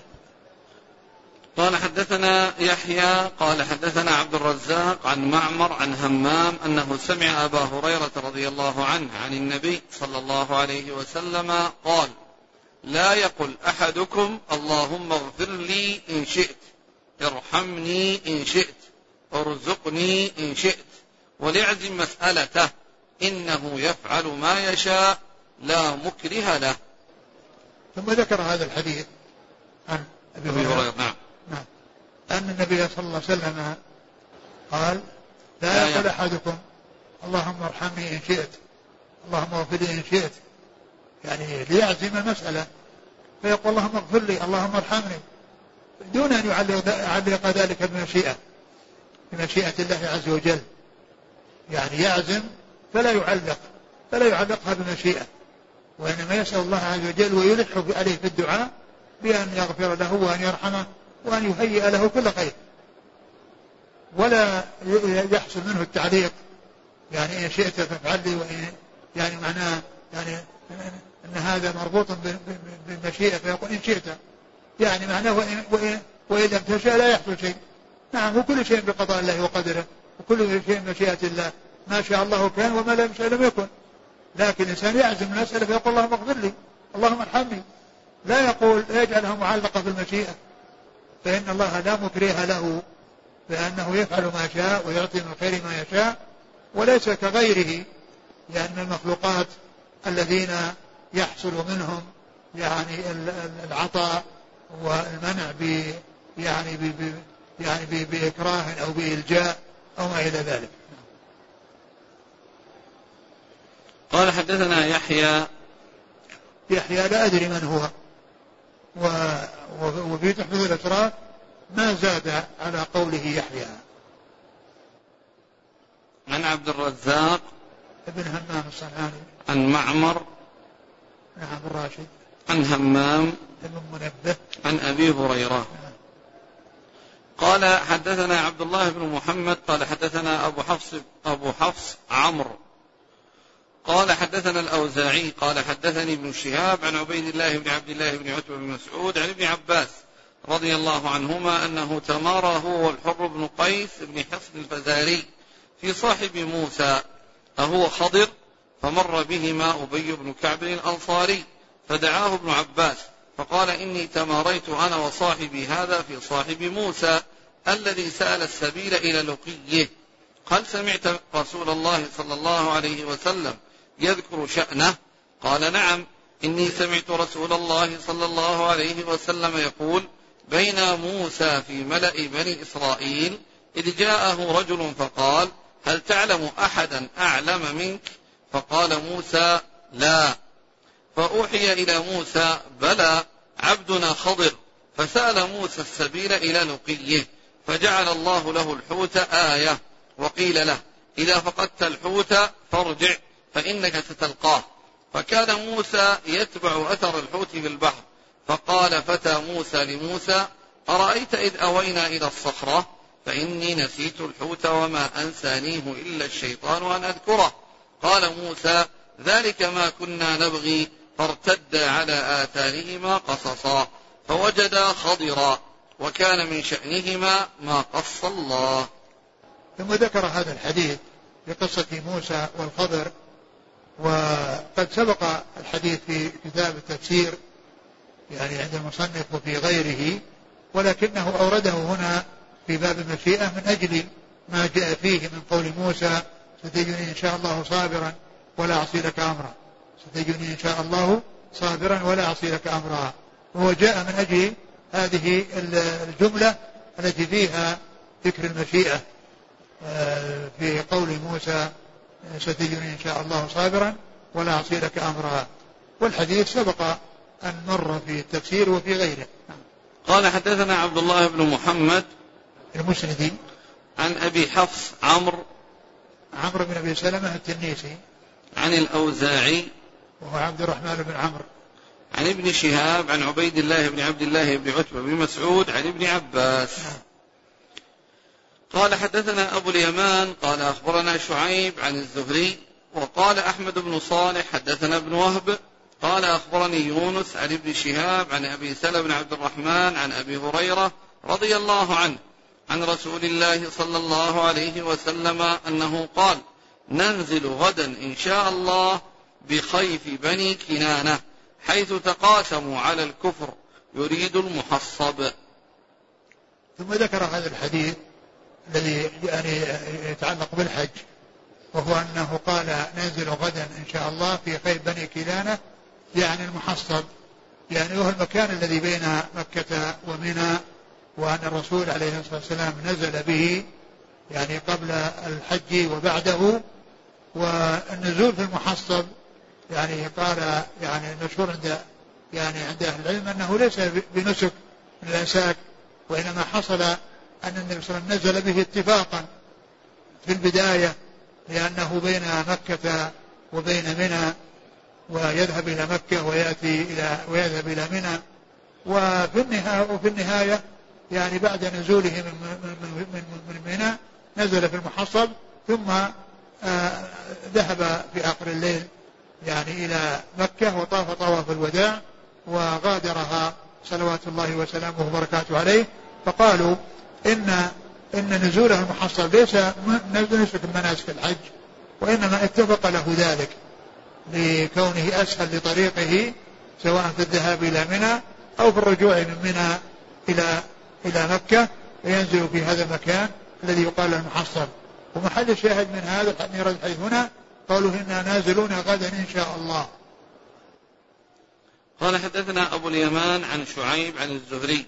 Speaker 1: قال حدثنا يحيى قال حدثنا عبد الرزاق عن معمر عن همام أنه سمع أبا هريرة رضي الله عنه عن النبي صلى الله عليه وسلم قال لا يقل أحدكم اللهم اغفر لي إن شئت ارحمني إن شئت ارزقني إن شئت وليعزم مسألته إنه يفعل ما يشاء لا مكره له.
Speaker 2: ثم ذكر هذا الحديث عن
Speaker 1: أبي هريرة نعم.
Speaker 2: نعم. أن النبي صلى الله عليه وسلم قال لا يقول أحدكم اللهم ارحمني إن شئت اللهم اغفر لي إن شئت. يعني ليعزم المسألة فيقول اللهم اغفر لي اللهم ارحمني. دون أن يعلق ذلك بمشيئة بمشيئة الله عز وجل. يعني يعزم فلا يعلق فلا يعلقها بمشيئة. وإنما يسأل الله عز وجل ويلح عليه في الدعاء بأن يغفر له وأن يرحمه وأن يهيئ له كل خير. ولا يحصل منه التعليق. يعني إن شئت فافعل لي وإن يعني معناه يعني أن هذا مربوط بالمشيئة فيقول إن شئت. يعني معناه وإن, وإن, وإن لم تشاء لا يحصل شيء. نعم وكل شيء بقضاء الله وقدره وكل شيء بمشيئة الله. ما شاء الله كان وما لم يشاء لم يكن. لكن الإنسان يعزم المسألة فيقول اللهم اغفر لي اللهم ارحمني. لا يقول لا يجعلها معلقة في المشيئة. فإن الله لا مكره له بأنه يفعل ما شاء ويعطي من الخير ما يشاء وليس كغيره لأن المخلوقات الذين يحصل منهم يعني العطاء والمنع ب يعني ب يعني بإكراه أو بإلجاء أو ما إلى ذلك.
Speaker 1: قال حدثنا يحيى.
Speaker 2: يحيى لا أدري من هو. وفي تحفظ الأتراك ما زاد على قوله يحيى.
Speaker 1: عن عبد الرزاق
Speaker 2: ابن همام الصنعاني.
Speaker 1: عن معمر
Speaker 2: نعم الراشد.
Speaker 1: عن همام
Speaker 2: ابن منبه.
Speaker 1: عن أبي هريرة. قال حدثنا عبد الله بن محمد قال حدثنا أبو حفص أبو حفص عمرو. قال حدثنا الأوزاعي قال حدثني ابن شهاب عن عبيد الله بن عبد الله بن عتبة بن مسعود عن ابن عباس رضي الله عنهما أنه تمارى هو والحر بن قيس بن حصن الفزاري في صاحب موسى أهو خضر فمر بهما أبي بن كعب الأنصاري فدعاه ابن عباس فقال إني تماريت أنا وصاحبي هذا في صاحب موسى الذي سأل السبيل إلى لقيه. هل سمعت رسول الله صلى الله عليه وسلم يذكر شأنه؟ قال نعم. إني سمعت رسول الله صلى الله عليه وسلم يقول بين موسى في ملأ بني إسرائيل إذ جاءه رجل فقال هل تعلم أحدا أعلم منك؟ فقال موسى لا. فأوحي إلى موسى بلى عبدنا خضر. فسأل موسى السبيل إلى لقيه فجعل الله له الحوت آية وقيل له إذا فقدت الحوت فارجع. فإنك ستلقاه. فكان موسى يتبع أثر الحوت في البحر فقال فتى موسى لموسى أرأيت إذ أوينا إلى الصخرة؟ فإني نسيت الحوت وما أنسانيه إلا الشيطان أن أذكره. قال موسى ذلك ما كنا نبغي فارتد على آثارهما قصصا فوجدا خضرا وكان من شأنهما ما قص الله.
Speaker 2: ثم ذكر هذا الحديث بقصة موسى والخضر وقد سبق الحديث في كتاب التفسير يعني عند المصنف وفي غيره ولكنه أورده هنا في باب المشيئة من أجل ما جاء فيه من قول موسى ستجني إن شاء الله صابرا ولا أعصي لك أمرا. ستجني إن شاء الله صابرا ولا أعصي لك أمرا. وهو جاء من أجل هذه الجملة التي فيها ذكر المشيئة آه، في قول موسى ستجني إن شاء الله صابرا ولا أعصي لك أمرا والحديث سبق أن مر في التفسير وفي غيره.
Speaker 1: قال حدثنا عبد الله بن محمد
Speaker 2: المسندي
Speaker 1: عن أبي حفص عمرو
Speaker 2: عمرو بن أبي سلمة التنيسي
Speaker 1: عن الأوزاعي
Speaker 2: وهو عبد الرحمن بن عمرو.
Speaker 1: عن ابن شهاب عن عبيد الله بن عبد الله بن عتبة بن مسعود عن ابن عباس. نعم. قال حدثنا أبو اليمان قال أخبرنا شعيب عن الزهري وقال أحمد بن صالح حدثنا ابن وهب قال أخبرني يونس عن ابن شهاب عن أبي سلمة بن عبد الرحمن عن أبي هريرة رضي الله عنه عن رسول الله صلى الله عليه وسلم أنه قال ننزل غدا إن شاء الله بخيف بني كنانة حيث تقاسموا على الكفر يريد المحصب.
Speaker 2: ثم ذكر هذا الحديث الذي يعني يتعلق بالحج وهو أنه قال ننزل غدا إن شاء الله في خيف بني كنانة يعني المحصب يعني وهو المكان الذي بين مكة ومنى وأن الرسول عليه الصلاة والسلام نزل به يعني قبل الحج وبعده والنزول في المحصب يعني قال يعني المشهور عند يعني عند أهل العلم أنه ليس بنسك من الأنساك وإنما حصل أن النبي صلى الله عليه وسلم نزل به اتفاقا في البداية لأنه بين مكة وبين منى ويذهب إلى مكة ويأتي إلى ويذهب إلى منى. وفي النهاية وفي النهاية يعني بعد نزوله من من من من منى نزل في المحصب ثم آه ذهب في آخر الليل يعني إلى مكة وطاف طواف الوداع وغادرها صلوات الله وسلامه وبركاته عليه. فقالوا إن إن نزوله المحصب ليس نسك من مناسك الحج وإنما اتفق له ذلك لكونه أسهل لطريقه سواء في الذهاب إلى منى أو في الرجوع من منى إلى إلى مكة وينزل في هذا المكان الذي يقال المحصب ومحل الشاهد من هذا الحديث هنا قالوا إنا نازلون غدا إن شاء الله.
Speaker 1: قال حدثنا أبو اليمان عن شعيب عن الزهري.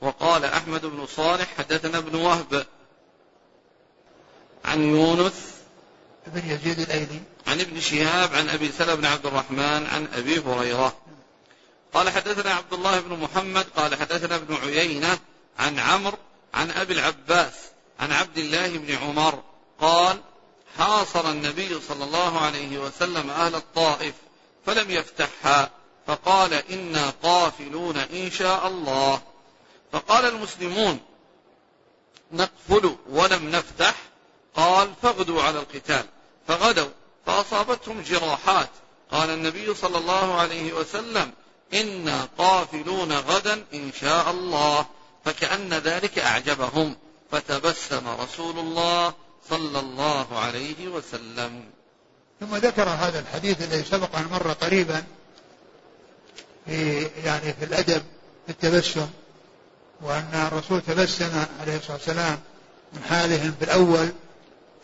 Speaker 1: وقال أحمد بن صالح حدثنا ابن وهب عن يونس
Speaker 2: بن يزيد الأيلي.
Speaker 1: عن ابن شهاب عن أبي سلمة بن عبد الرحمن عن أبي هريرة. قال حدثنا عبد الله بن محمد قال حدثنا ابن عيينة عن عمرو عن أبي العباس عن عبد الله بن عمر قال حاصر النبي صلى الله عليه وسلم أهل الطائف فلم يفتحها فقال إنا قافلون إن شاء الله. فقال المسلمون نقفل ولم نفتح؟ قال فاغدوا على القتال. فغدوا فأصابتهم جراحات. قال النبي صلى الله عليه وسلم إنا قافلون غدا إن شاء الله. فكأن ذلك أعجبهم. فتبسم رسول الله صلى الله عليه وسلم.
Speaker 2: ثم ذكر هذا الحديث الذي سبق أن مر قريبا في يعني في الأدب في التبسم. وأن الرسول تبسم عليه الصلاة والسلام من حالهم في الأول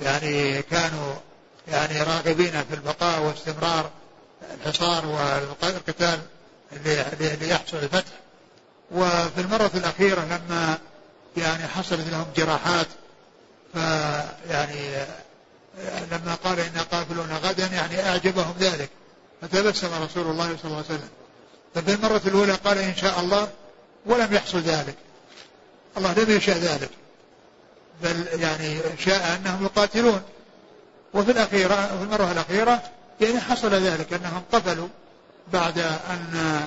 Speaker 2: يعني كانوا يعني راغبين في البقاء واستمرار الحصار والقتال ليحصل الفتح. وفي المرة الأخيرة لما يعني حصلت لهم جراحات فيعني لما قال إنا قافلون غدا يعني أعجبهم ذلك فتبسم رسول الله صلى الله عليه وسلم. ففي المرة الأولى قال إن شاء الله ولم يحصل ذلك. الله لم يشاء ذلك. بل يعني شاء أنهم يقاتلون. وفي الأخيرة في المرة الأخيرة يعني حصل ذلك أنهم قتلوا بعد أن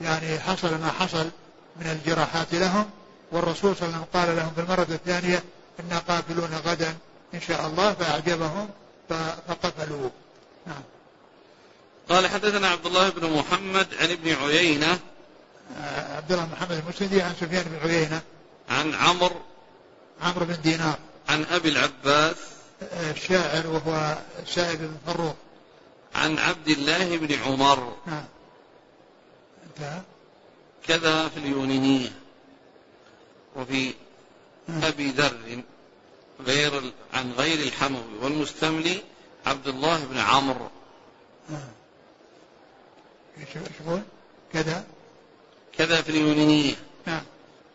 Speaker 2: يعني حصل ما حصل من الجراحات لهم. والرسول صلى الله عليه وسلم قال لهم في المرة الثانية إنا قاتلون غدا إن شاء الله فأعجبهم فقتلوا نعم.
Speaker 1: قال حدثنا عبد الله بن محمد عن ابن عيينة.
Speaker 2: آه، عبد الله محمد المسندي عن سفيان بن عيينة.
Speaker 1: عن عمرو
Speaker 2: عمرو بن دينار.
Speaker 1: عن أبي العباس
Speaker 2: آه، الشاعر وهو سائب بن فروخ
Speaker 1: عن عبد الله بن عمر.
Speaker 2: نعم. انتهى.
Speaker 1: كذا في اليونانية وفي نعم. أبي ذر غير عن غير الحموي والمستملي عبد الله بن عمرو.
Speaker 2: نعم. كذا.
Speaker 1: كذا في اليونانية.
Speaker 2: نعم.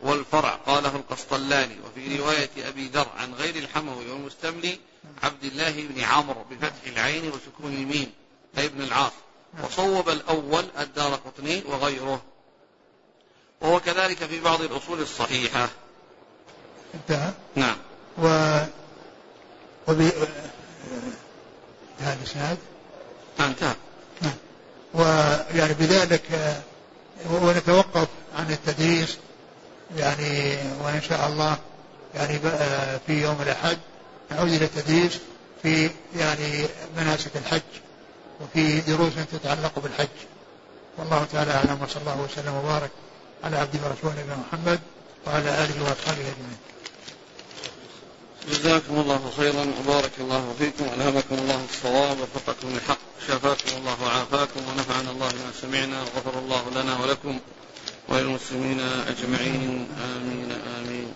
Speaker 1: والفرع. قاله القسطلاني وفي رواية أبي ذر عن غير الحموي والمستملي عبد الله بن عمرو بفتح العين وسكون الميم أي ابن العاص. وصوب الأول الدار قطني وغيره. وهو كذلك في بعض الأصول الصحيحة.
Speaker 2: انتهى؟
Speaker 1: نعم.
Speaker 2: و وب هذا الإسناد؟
Speaker 1: نعم انتهى.
Speaker 2: نعم. ويعني بذلك ونتوقف عن التدريس يعني وإن شاء الله يعني في يوم الأحد نعود إلى التدريس في يعني مناسك الحج وفي دروس تتعلق بالحج. والله تعالى أعلم وصلى الله وسلم وبارك على عبده ورسوله نبينا محمد وعلى آله وأصحابه أجمعين.
Speaker 1: جزاكم الله خيرا وبارك الله فيكم ألهمكم الله الصواب وفقكم الحق شفاكم الله وعافاكم ونفعنا الله ما سمعنا وغفر الله لنا ولكم. وللمسلمين أجمعين. آمين آمين.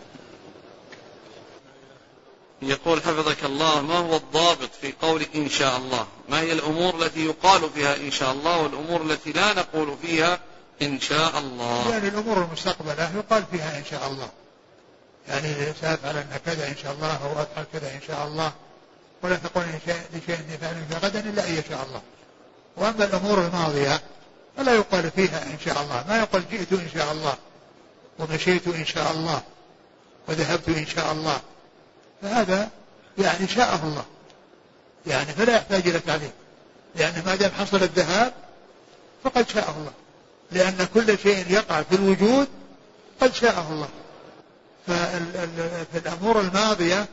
Speaker 1: يقول حفظك الله ما هو الضابط في قول إن شاء الله؟ ما هي الأمور التي يقال فيها إن شاء الله والأمور التي لا نقول فيها إن شاء الله؟
Speaker 2: يعني الأمور المستقبلة يقال فيها إن شاء الله. يعني سأفعل أن كذا إن شاء الله أو أفعل كذا إن شاء الله. ولا تقول لشيء إني فعل غدا إلا أن يشاء الله. وأما الأمور الماضية فلا يقال فيها إن شاء الله. ما يقول جئت إن شاء الله ومشيت إن شاء الله وذهبت إن شاء الله. فهذا يعني شاءه الله. يعني فلا يحتاج إلى تعليم. لأن ما دام حصل الذهاب فقد شاءه الله. لأن كل شيء يقع في الوجود قد شاءه الله. ففي الأمور الماضية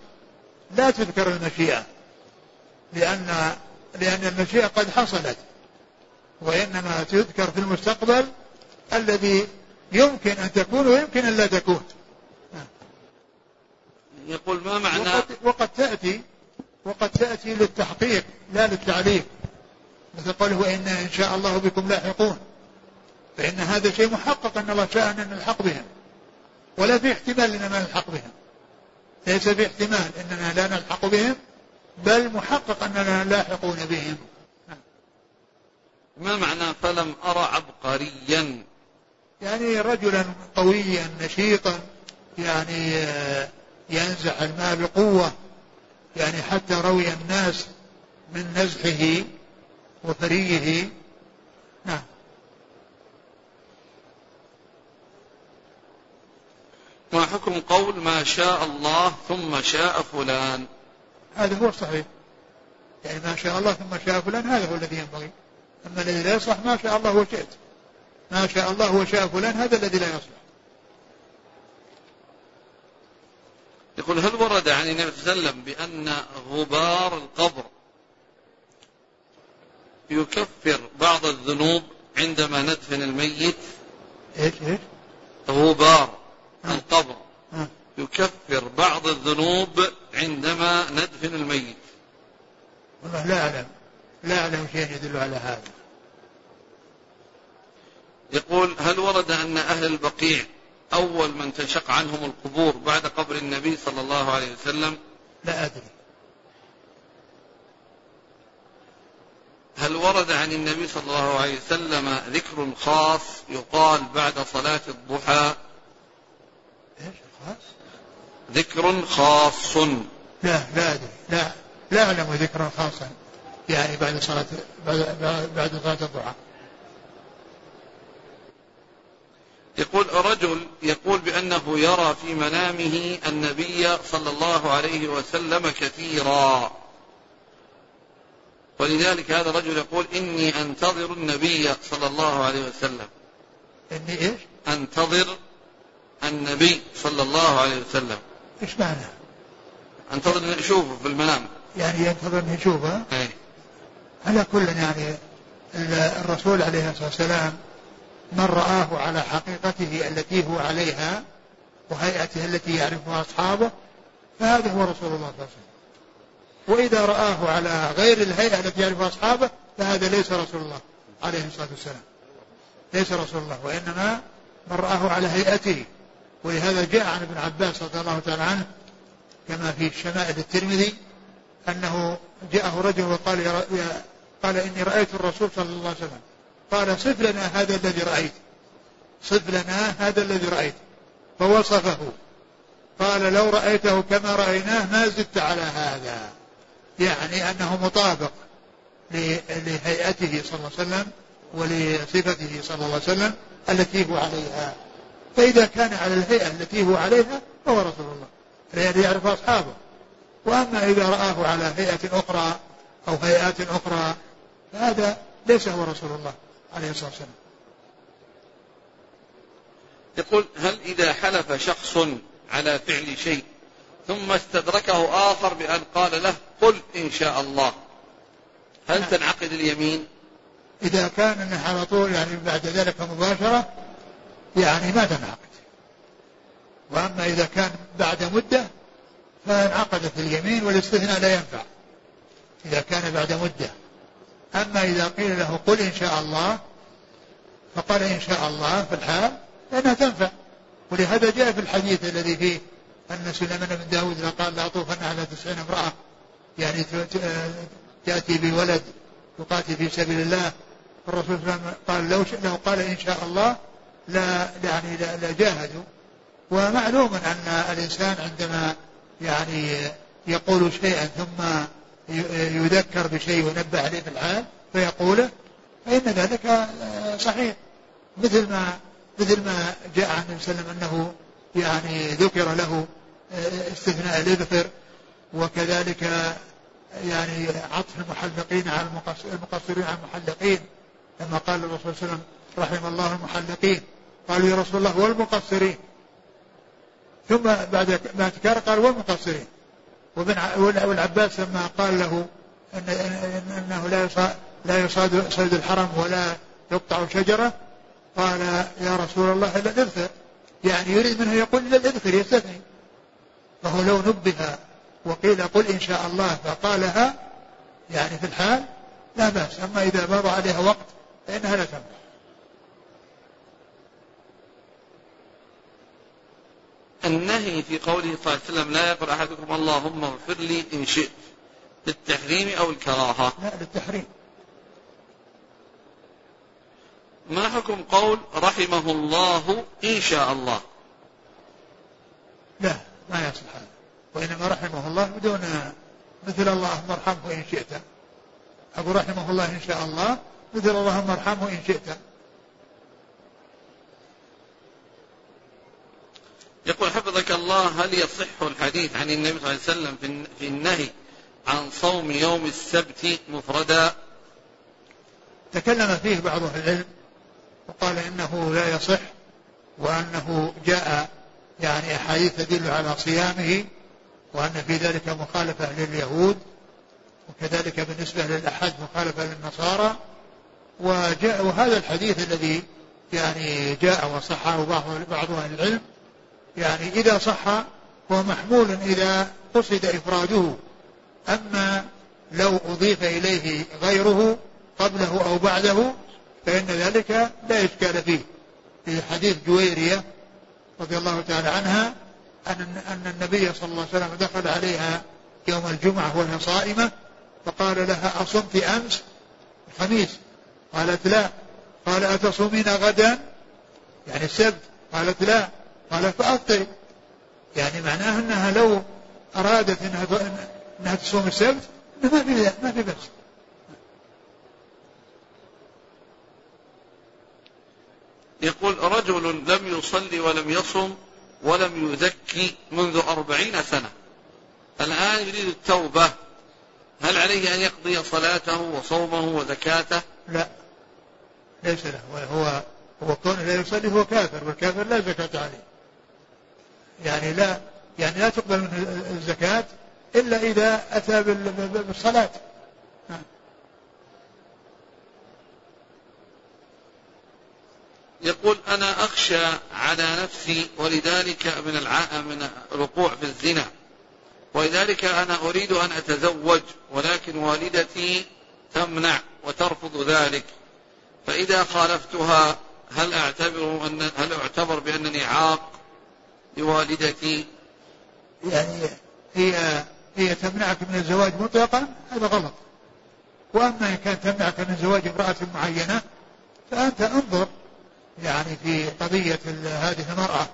Speaker 2: لا تذكر المشيئة لأن لأن المشيئة قد حصلت. وإنما تذكر في المستقبل الذي يمكن أن تكون ويمكن أن لا تكون.
Speaker 1: يقول ما معنى
Speaker 2: وقد, وقد تأتي وقد تأتي للتحقيق لا للتعليق مثل قوله وإن إن شاء الله بكم لاحقون. فإن هذا شيء محقق أن الله شاء أن نلحق بهم. ولا في احتمال أننا نلحق بهم. ليس في احتمال أننا لا نلحق بهم بل محقق أننا لاحقون بهم.
Speaker 1: ما معنى فلم أرى عبقريا؟
Speaker 2: يعني رجلا قويا نشيطا يعني آه، ينزع الماء بقوة يعني حتى روي الناس من نزحه وفريه نعم.
Speaker 1: ما حكم قول ما شاء الله ثم شاء فلان؟
Speaker 2: هذا هو الصحيح يعني ما شاء الله ثم شاء فلان هذا هو الذي ينبغي. أما الذي لا يصلح ما شاء الله وشئت. ما شاء الله وشاء فلان هذا الذي لا يصلح.
Speaker 1: يقول هل ورد عن النبي صلى الله عليه وسلم بأن غبار القبر يكفر بعض الذنوب عندما ندفن الميت؟
Speaker 2: إيش إيش؟
Speaker 1: غبار القبر يكفر بعض الذنوب عندما ندفن الميت.
Speaker 2: والله لا أعلم. لا أعلم شيء يدل على هذا.
Speaker 1: يقول هل ورد أن أهل البقيع أول من تنشق عنهم القبور بعد قبر النبي صلى الله عليه وسلم؟
Speaker 2: لا أدري.
Speaker 1: هل ورد عن النبي صلى الله عليه وسلم ذكر خاص يقال بعد صلاة الضحى؟
Speaker 2: إيش الخاص؟
Speaker 1: ذكر خاص.
Speaker 2: لا لا أدري. لا لا أعلم ذكرا خاصا يعني بعد صلاة بعد, بعد صلاة الضحى.
Speaker 1: يقول رجل يقول بأنه يرى في منامه النبي صلى الله عليه وسلم كثيرا. ولذلك هذا الرجل يقول إني أنتظر النبي صلى الله عليه وسلم.
Speaker 2: إني إيش؟
Speaker 1: أنتظر النبي صلى الله عليه وسلم.
Speaker 2: إيش معنى؟
Speaker 1: أنتظر أن أشوفه في المنام.
Speaker 2: يعني ينتظر أن يشوفه
Speaker 1: أي
Speaker 2: على كل يعني الرسول عليه الصلاة والسلام من رآه على حقيقته التي هو عليها وهيئته التي يعرفها أصحابه فهذا هو رسول الله صلى الله عليه وسلم. وإذا رآه على غير الهيئة التي يعرفها أصحابه فهذا ليس رسول الله عليه الصلاة والسلام. ليس رسول الله وإنما من رآه على هيئته. ولهذا جاء عن ابن عباس رضي الله تعالى عنه كما في شمائل الترمذي أنه جاءه رجل وقال يا قال إني رأيت الرسول صلى الله عليه وسلم قال صف لنا هذا الذي رأيت. صف لنا هذا الذي رأيت. فوصفه. قال لو رأيته كما رأيناه ما زدت على هذا. يعني أنه مطابق لهيئته صلى الله عليه وسلم ولصفته صلى الله عليه وسلم التي هو عليها. فإذا كان على الهيئة التي هو عليها فهو رسول الله. لأنه يعرف أصحابه. وأما إذا رآه على هيئة أخرى أو هيئات أخرى فهذا ليس هو رسول الله. عليه الصلاة والسلام.
Speaker 1: يقول هل إذا حلف شخص على فعل شيء ثم استدركه آخر بأن قال له قل إن شاء الله هل نعم. تنعقد اليمين؟
Speaker 2: إذا كان أنه على طول يعني بعد ذلك مباشرة يعني ما تنعقد. وأما إذا كان بعد مدة فانعقدت اليمين والاستثناء لا ينفع إذا كان بعد مدة. أما إذا قيل له قل إن شاء الله فقال إن شاء الله في الحال فإنها تنفع. ولهذا جاء في الحديث الذي فيه أن سليمان بن داود قال لا أطوفن على تسعين امرأة يعني تأتي بولد يقاتل في سبيل الله الرسول صلى الله عليه وسلم قال لو لو قال إن شاء الله لا يعني لجاهدوا ومعلوم أن الإنسان عندما يعني يقول شيئا ثم يذكر بشيء وينبه عليه في الحال فيقوله فإن ذلك صحيح. مثل ما مثل ما جاء عن النبي صلى الله عليه وسلم أنه يعني ذكر له استثناء الإذخر وكذلك يعني عطف المحلقين على المقصرين على المحلقين لما قال الرسول صلى الله عليه وسلم رحم الله المحلقين. قالوا يا رسول الله والمقصرين. ثم بعد ما تكرر قال والمقصرين. والعباس لما قال له إن أنه لا يصاد لا يصاد صيد الحرم ولا يقطع شجرة قال يا رسول الله الا الاذخر يعني يريد منه يقول الا الاذخر يستثني فهو لو نبه وقيل قل إن شاء الله فقالها يعني في الحال لا بأس. أما إذا مضى عليها وقت فإنها لا تنفع
Speaker 1: النهي في قوله صلى الله عليه وسلم لا يقول أحدكم اللهم اغفر لي إن شئت للتحريم أو الكراهة.
Speaker 2: لا للتحريم.
Speaker 1: ما حكم قول رحمه الله إن شاء الله؟
Speaker 2: لا ما يصلح هذا. وإنما رحمه الله بدون مثل اللهم ارحمه إن شئت. أقول رحمه الله إن شاء الله مثل اللهم ارحمه إن شئت.
Speaker 1: يقول حفظك الله هل يصح الحديث عن النبي صلى الله عليه وسلم في النهي عن صوم يوم السبت مفردا؟
Speaker 2: تكلم فيه بعض أهل العلم وقال إنه لا يصح وأنه جاء يعني أحاديث تدل على صيامه وأن في ذلك مخالفة لليهود وكذلك بالنسبة للأحد مخالفة للنصارى. وجاء وهذا الحديث الذي يعني جاء وصحه بعض بعض أهل العلم يعني إذا صح هو محمول إذا قصد إفراده. أما لو أضيف إليه غيره قبله أو بعده فإن ذلك لا إشكال فيه. في حديث جويرية رضي الله تعالى عنها أن أن النبي صلى الله عليه وسلم دخل عليها يوم الجمعة وهي صائمة فقال لها أصمت أمس؟ الخميس. قالت لا. قال أتصومين غدا؟ يعني السبت. قالت لا. قال فأفطر. يعني معناه أنها لو أرادت أنها أنها تصوم السبت ما في ما في بأس.
Speaker 1: يقول رجل لم يصلي ولم يصم ولم يزكي منذ أربعين سنة. الآن يريد التوبة. هل عليه أن يقضي صلاته وصومه وزكاته؟
Speaker 2: لا. ليس له. هو هو كونه لا يصلي هو كافر والكافر لا زكاة عليه. يعني لا يعني لا تقبل منه الزكاة إلا إذا أتى بالصلاة.
Speaker 1: يقول أنا أخشى على نفسي ولذلك من الع... من الوقوع في الزنا ولذلك أنا أريد أن أتزوج ولكن والدتي تمنع وترفض ذلك فإذا خالفتها هل أعتبر أن هل أعتبر بأنني عاق لوالدتي؟
Speaker 2: يعني هي هي تمنعك من الزواج مطلقا هذا غلط. وأما إن كانت تمنعك من زواج امرأة معينة فأنت انظر يعني في قضية هذه المرأة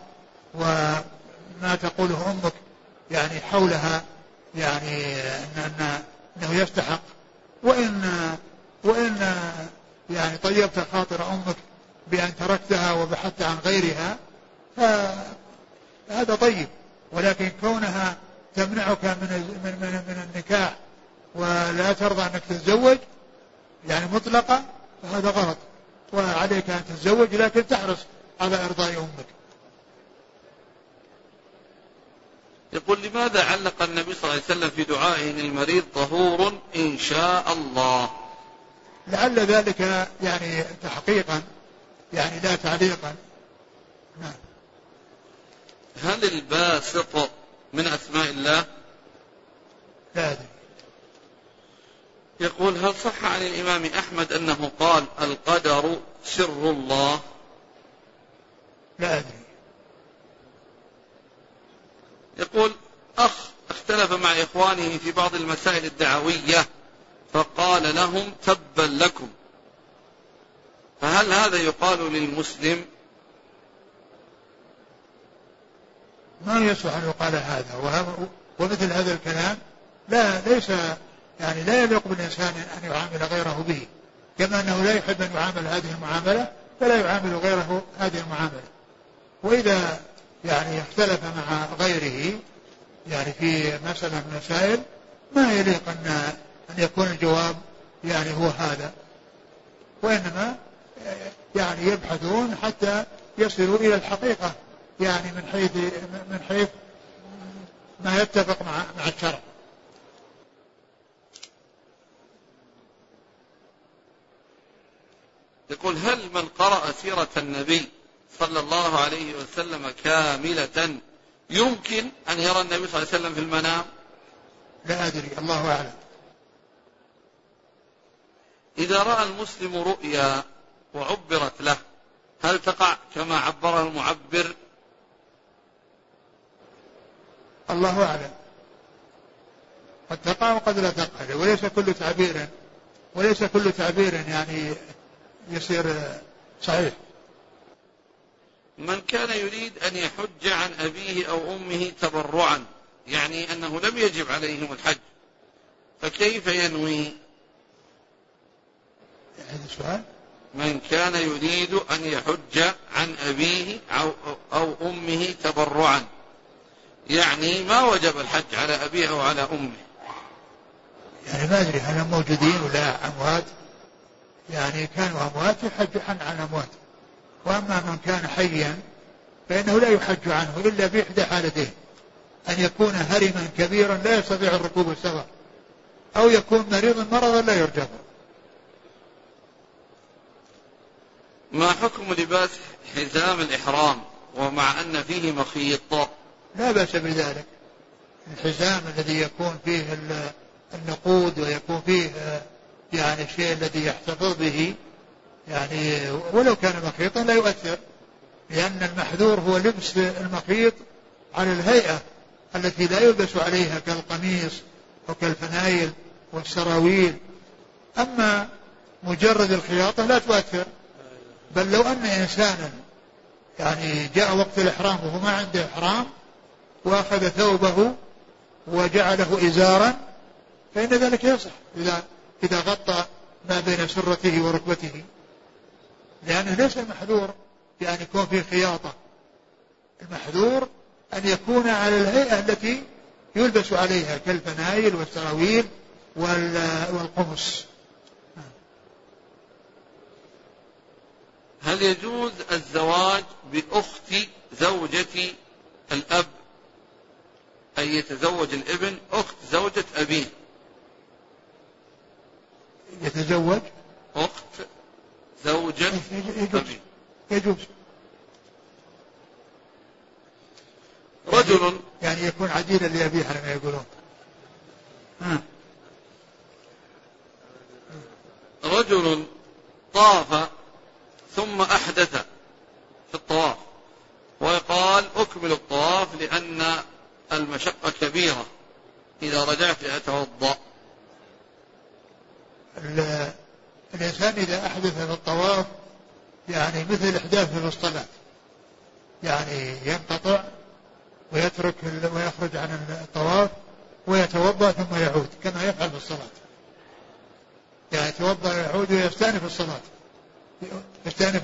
Speaker 2: وما تقوله أمك يعني حولها يعني أن أنه يستحق. وإن وإن يعني طيبت خاطر أمك بأن تركتها وبحثت عن غيرها فهذا طيب. ولكن كونها تمنعك من من من, من النكاح ولا ترضى أنك تتزوج يعني مطلقة فهذا غلط. وعليك أن تتزوج لكن تحرص على إرضاء أمك.
Speaker 1: يقول لماذا علق النبي صلى الله عليه وسلم في دعائه للمريض طهور إن شاء الله؟
Speaker 2: لعل ذلك يعني تحقيقا يعني لا تعليقا نعم
Speaker 1: هل الباسط من أسماء الله
Speaker 2: لا أدري
Speaker 1: يقول هل صح عن الإمام أحمد أنه قال القدر سر الله؟
Speaker 2: لا أدري.
Speaker 1: يقول أخ اختلف مع إخوانه في بعض المسائل الدعوية فقال لهم تبا لكم. فهل هذا يقال للمسلم؟
Speaker 2: ما يصلح أن يقال هذا. ومثل هذا الكلام لا ليس يعني لا يليق بالإنسان أن يعامل غيره به. كما أنه لا يحب أن يعامل هذه المعاملة فلا يعامل غيره هذه المعاملة. وإذا يعني اختلف مع غيره يعني في مسألة من المسائل ما يليق أن أن يكون الجواب يعني هو هذا. وإنما يعني يبحثون حتى يصلوا إلى الحقيقة يعني من حيث من حيث ما يتفق مع مع الشرع.
Speaker 1: يقول هل من قرأ سيرة النبي صلى الله عليه وسلم كاملة يمكن أن يرى النبي صلى الله عليه وسلم في المنام؟
Speaker 2: لا أدري الله أعلم.
Speaker 1: إذا رأى المسلم رؤيا وعبرت له هل تقع كما عبرها المعبر
Speaker 2: الله أعلم قد تقع وقد لا تقع وليس كل تعبير وليس كل تعبير يعني يصير صحيح.
Speaker 1: من كان يريد أن يحج عن أبيه أو أمه تبرعا يعني أنه لم يجب عليهم الحج فكيف ينوي؟
Speaker 2: هذا السؤال
Speaker 1: من كان يريد أن يحج عن أبيه أو, أو أمه تبرعا يعني ما وجب الحج على أبيه أو على أمه؟
Speaker 2: يعني ما أدري هل موجودين ولا أموات. يعني كانوا أموات يحج عن أموات وأما من كان حيا فإنه لا يحج عنه إلا بإحدى حالتين. أن يكون هرما كبيرا لا يستطيع الركوب والسفر أو يكون مريضا مرضا لا يرجى.
Speaker 1: ما حكم لباس حزام الإحرام ومع أن فيه مخيط؟
Speaker 2: لا بأس بذلك. الحزام الذي يكون فيه النقود ويكون فيه يعني الشيء الذي يحتفظ به يعني ولو كان مخيطا لا يؤثر لأن المحذور هو لبس المخيط على الهيئة التي لا يلبس عليها كالقميص وكالفنايل والسراويل. أما مجرد الخياطة لا تؤثر بل لو أن إنسانا يعني جاء وقت الإحرام وهو ما عنده إحرام وأخذ ثوبه وجعله إزارا فإن ذلك يصح. إذا إذا غطى ما بين سرته وركبته. لأنه ليس المحذور بأن يكون فيه خياطة. المحذور أن يكون على الهيئة التي يلبس عليها كالفنايل والسراويل والقمص.
Speaker 1: هل يجوز الزواج بأخت زوجة الأب؟ أن يتزوج الابن أخت زوجة أبيه.
Speaker 2: يتزوج؟
Speaker 1: أخت زوجة
Speaker 2: يجوز. يجوز.
Speaker 1: رجل.
Speaker 2: يعني يكون عديلا لأبيه على ما يقولون
Speaker 1: رجل طاف ثم أحدث في الطواف وقال أكمل الطواف لأن المشقة كبيرة. إذا رجعت لأتوضأ.
Speaker 2: الإنسان إذا أحدث في الطواف يعني مثل الإحداث في الصلاة يعني ينقطع ويترك ويخرج عن الطواف ويتوضأ ثم يعود كما يفعل في الصلاة. يعني يتوضأ ويعود ويستأنف الصلاة. يستأنف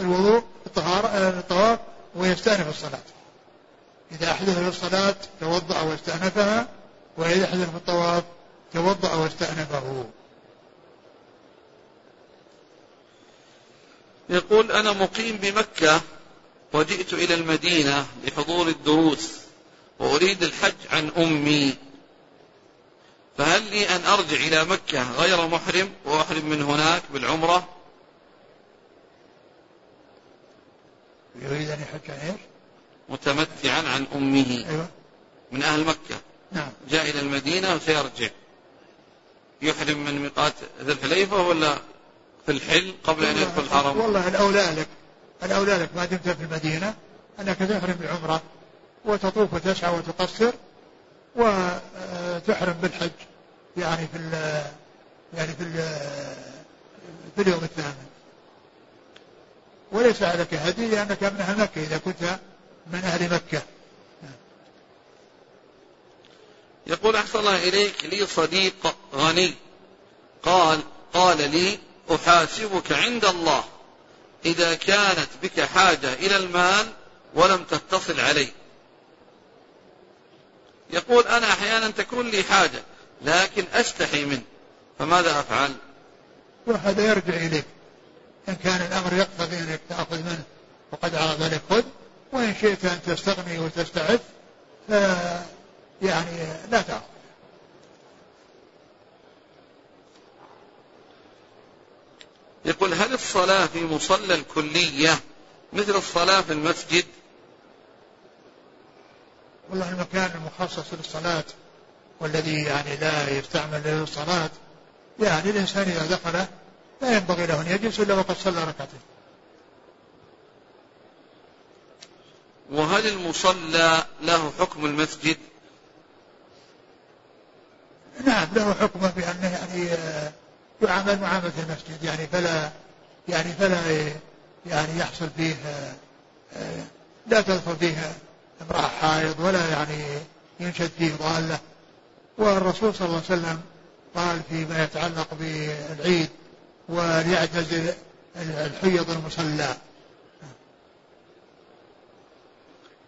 Speaker 2: الوضوء الطهارة الطواف ويستأنف الصلاة. إذا أحدث في الصلاة توضأ واستأنفها وإذا أحدث في الطواف توضأ واستأنفه.
Speaker 1: يقول أنا مقيم بمكة وجئت إلى المدينة لحضور الدروس وأريد الحج عن أمي. فهل لي أن أرجع إلى مكة غير محرم وأحرم من هناك بالعمرة؟
Speaker 2: يريد أن يحج عن إيش؟
Speaker 1: متمتعا عن أمه.
Speaker 2: أيوة.
Speaker 1: من أهل مكة.
Speaker 2: نعم.
Speaker 1: جاء إلى المدينة وسيرجع. يحرم من ميقات ذي الحليفة ولا في الحل قبل أن يدخل الحرم؟
Speaker 2: والله الأولى لك الأولى لك ما دمت في المدينة أنك تحرم بالعمرة وتطوف وتسعى وتقصر وتحرم بالحج يعني في يعني في في اليوم الثامن. وليس عليك هدي لأنك من أهل مكة إذا كنت من أهل مكة.
Speaker 1: يقول أحسن الله إليك لي صديق غني. قال قال لي أحاسبك عند الله إذا كانت بك حاجة إلى المال ولم تتصل علي يقول أنا أحيانا تكون لي حاجة لكن أستحي منه فماذا أفعل؟
Speaker 2: وهذا يرجع إليك إن كان الأمر يقتضي أنك تأخذ منه وقد عرض لك خذ وإن شئت أن تستغني وتستعف يعني لا تأخذ.
Speaker 1: يقول هل الصلاة في مصلى الكلية مثل الصلاة في المسجد؟
Speaker 2: والله المكان المخصص للصلاة والذي يعني لا يستعمل للصلاة يعني الإنسان إذا دخله لا ينبغي له أن يجلس إلا وقد صلى ركعتين.
Speaker 1: وهل المصلى له حكم المسجد؟
Speaker 2: نعم له حكمه بأنه يعني يعامل معاملة المسجد يعني فلا يعني فلا يعني يحصل فيه لا تدخل فيه امرأة حائض ولا يعني ينشد فيه ضالة. والرسول صلى الله عليه وسلم قال فيما يتعلق بالعيد وليعتزل الحيض المصلى.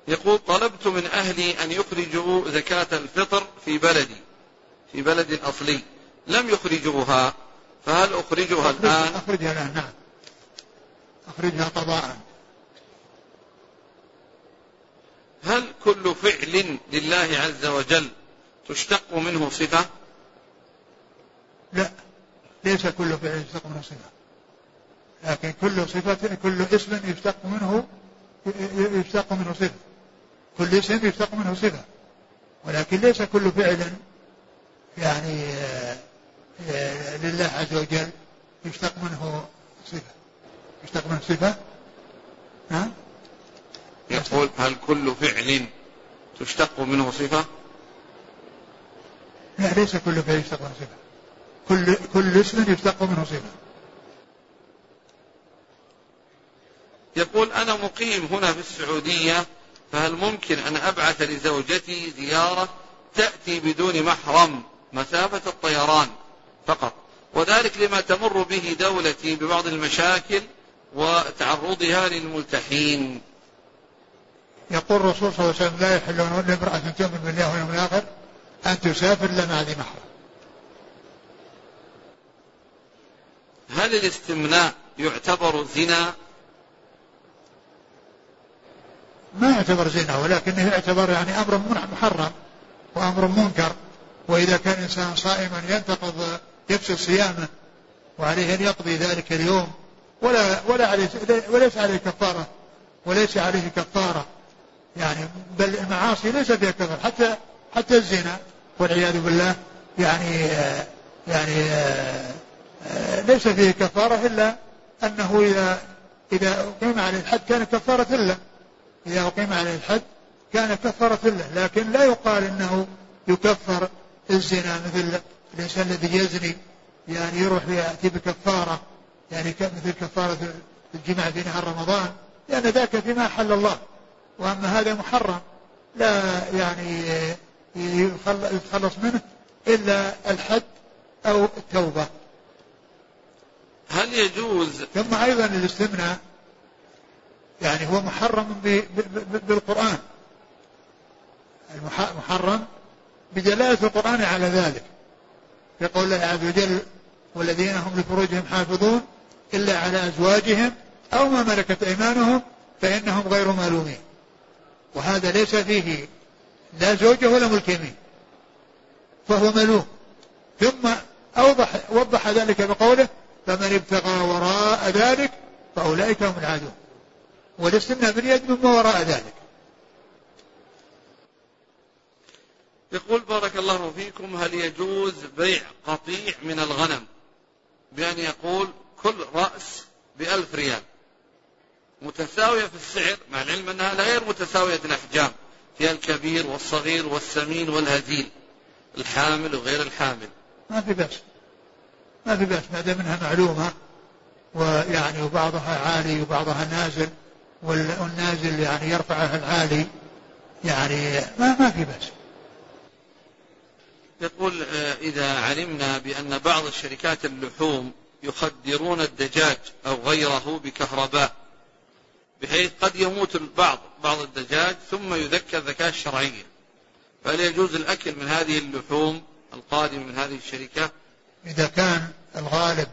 Speaker 1: يقول طلبت من أهلي أن يخرجوا زكاة الفطر في بلدي في بلدي الأصلي لم يخرجوها. فهل أخرجها
Speaker 2: أخرج
Speaker 1: الآن؟
Speaker 2: أخرجها الآن نعم. أخرجها قضاء.
Speaker 1: هل كل فعل لله عز وجل تشتق منه صفة؟
Speaker 2: لا ليس كل فعل يشتق منه صفة. لكن كل صفة كل اسم يشتق منه يشتق منه صفة. كل اسم يشتق منه صفة. ولكن ليس كل فعل يعني آه، لله عز وجل يشتق منه صفة. يشتق منه صفة. ها؟
Speaker 1: يقول هل كل فعل تشتق منه صفة؟
Speaker 2: لا ليس كل فعل يشتق منه صفة. كل كل اسم يشتق منه صفة.
Speaker 1: يقول أنا مقيم هنا في السعودية فهل ممكن أن أبعث لزوجتي زيارة تأتي بدون محرم مسافة الطيران؟ فقط. وذلك لما تمر به دولتي ببعض المشاكل وتعرضها للملتحين.
Speaker 2: يقول الرسول صلى الله عليه وسلم لا يحل لامرأة تؤمن بالله واليوم الآخر أن تسافر إلا مع ذي محرم.
Speaker 1: هل الاستمناء يعتبر زنا؟
Speaker 2: ما يعتبر زنا ولكنه يعتبر يعني أمر محرم وأمر منكر. وإذا كان إنسان صائما ينتقض يفسد صيامه وعليه أن يقضي ذلك اليوم ولا ولا عليه وليس عليه كفارة وليس عليه كفارة. يعني بل المعاصي ليس فيها كفر حتى حتى الزنا والعياذ بالله يعني يعني ليس فيه كفارة إلا أنه إذا إذا أقيم عليه الحد كان كفارة له. إذا أقيم عليه الحد كان كفارة له لكن لا يقال أنه يكفر الزنا مثل الإنسان الذي يزني يعني يروح يأتي بكفارة يعني مثل كفارة الجماع في نهار رمضان لأن ذاك فيما حل الله. وأما هذا محرم لا يعني يتخلص منه إلا الحد أو التوبة.
Speaker 1: هل يجوز؟
Speaker 2: ثم أيضا الاستمناء يعني هو محرم بالقرآن. محرم بدلالة القرآن على ذلك. في قول الله عز وجل والذين هم لفروجهم حافظون إلا على أزواجهم أو ما ملكت أيمانهم فإنهم غير مألومين. وهذا ليس فيه لا زوجة ولا ملك يمين فهو ملوم ثم أوضح وضح ذلك بقوله فمن ابتغى وراء ذلك فأولئك هم العادون. والاستثناء باليد مما وراء ذلك.
Speaker 1: يقول بارك الله فيكم هل يجوز بيع قطيع من الغنم بأن يقول كل رأس بألف ريال؟ متساوية في السعر مع العلم أنها غير متساوية الأحجام فيها الكبير والصغير والسمين والهزيل الحامل وغير الحامل.
Speaker 2: ما في بأس ما في بأس ما دام منها معلومة ويعني وبعضها عالي وبعضها نازل والنازل يعني يرفعها العالي يعني ما ما في بأس.
Speaker 1: يقول آه، إذا علمنا بأن بعض الشركات اللحوم يخدرون الدجاج أو غيره بكهرباء بحيث قد يموت البعض بعض الدجاج ثم يذكى الذكاء الشرعية فهل يجوز الأكل من هذه اللحوم القادمة من هذه الشركة؟
Speaker 2: إذا كان الغالب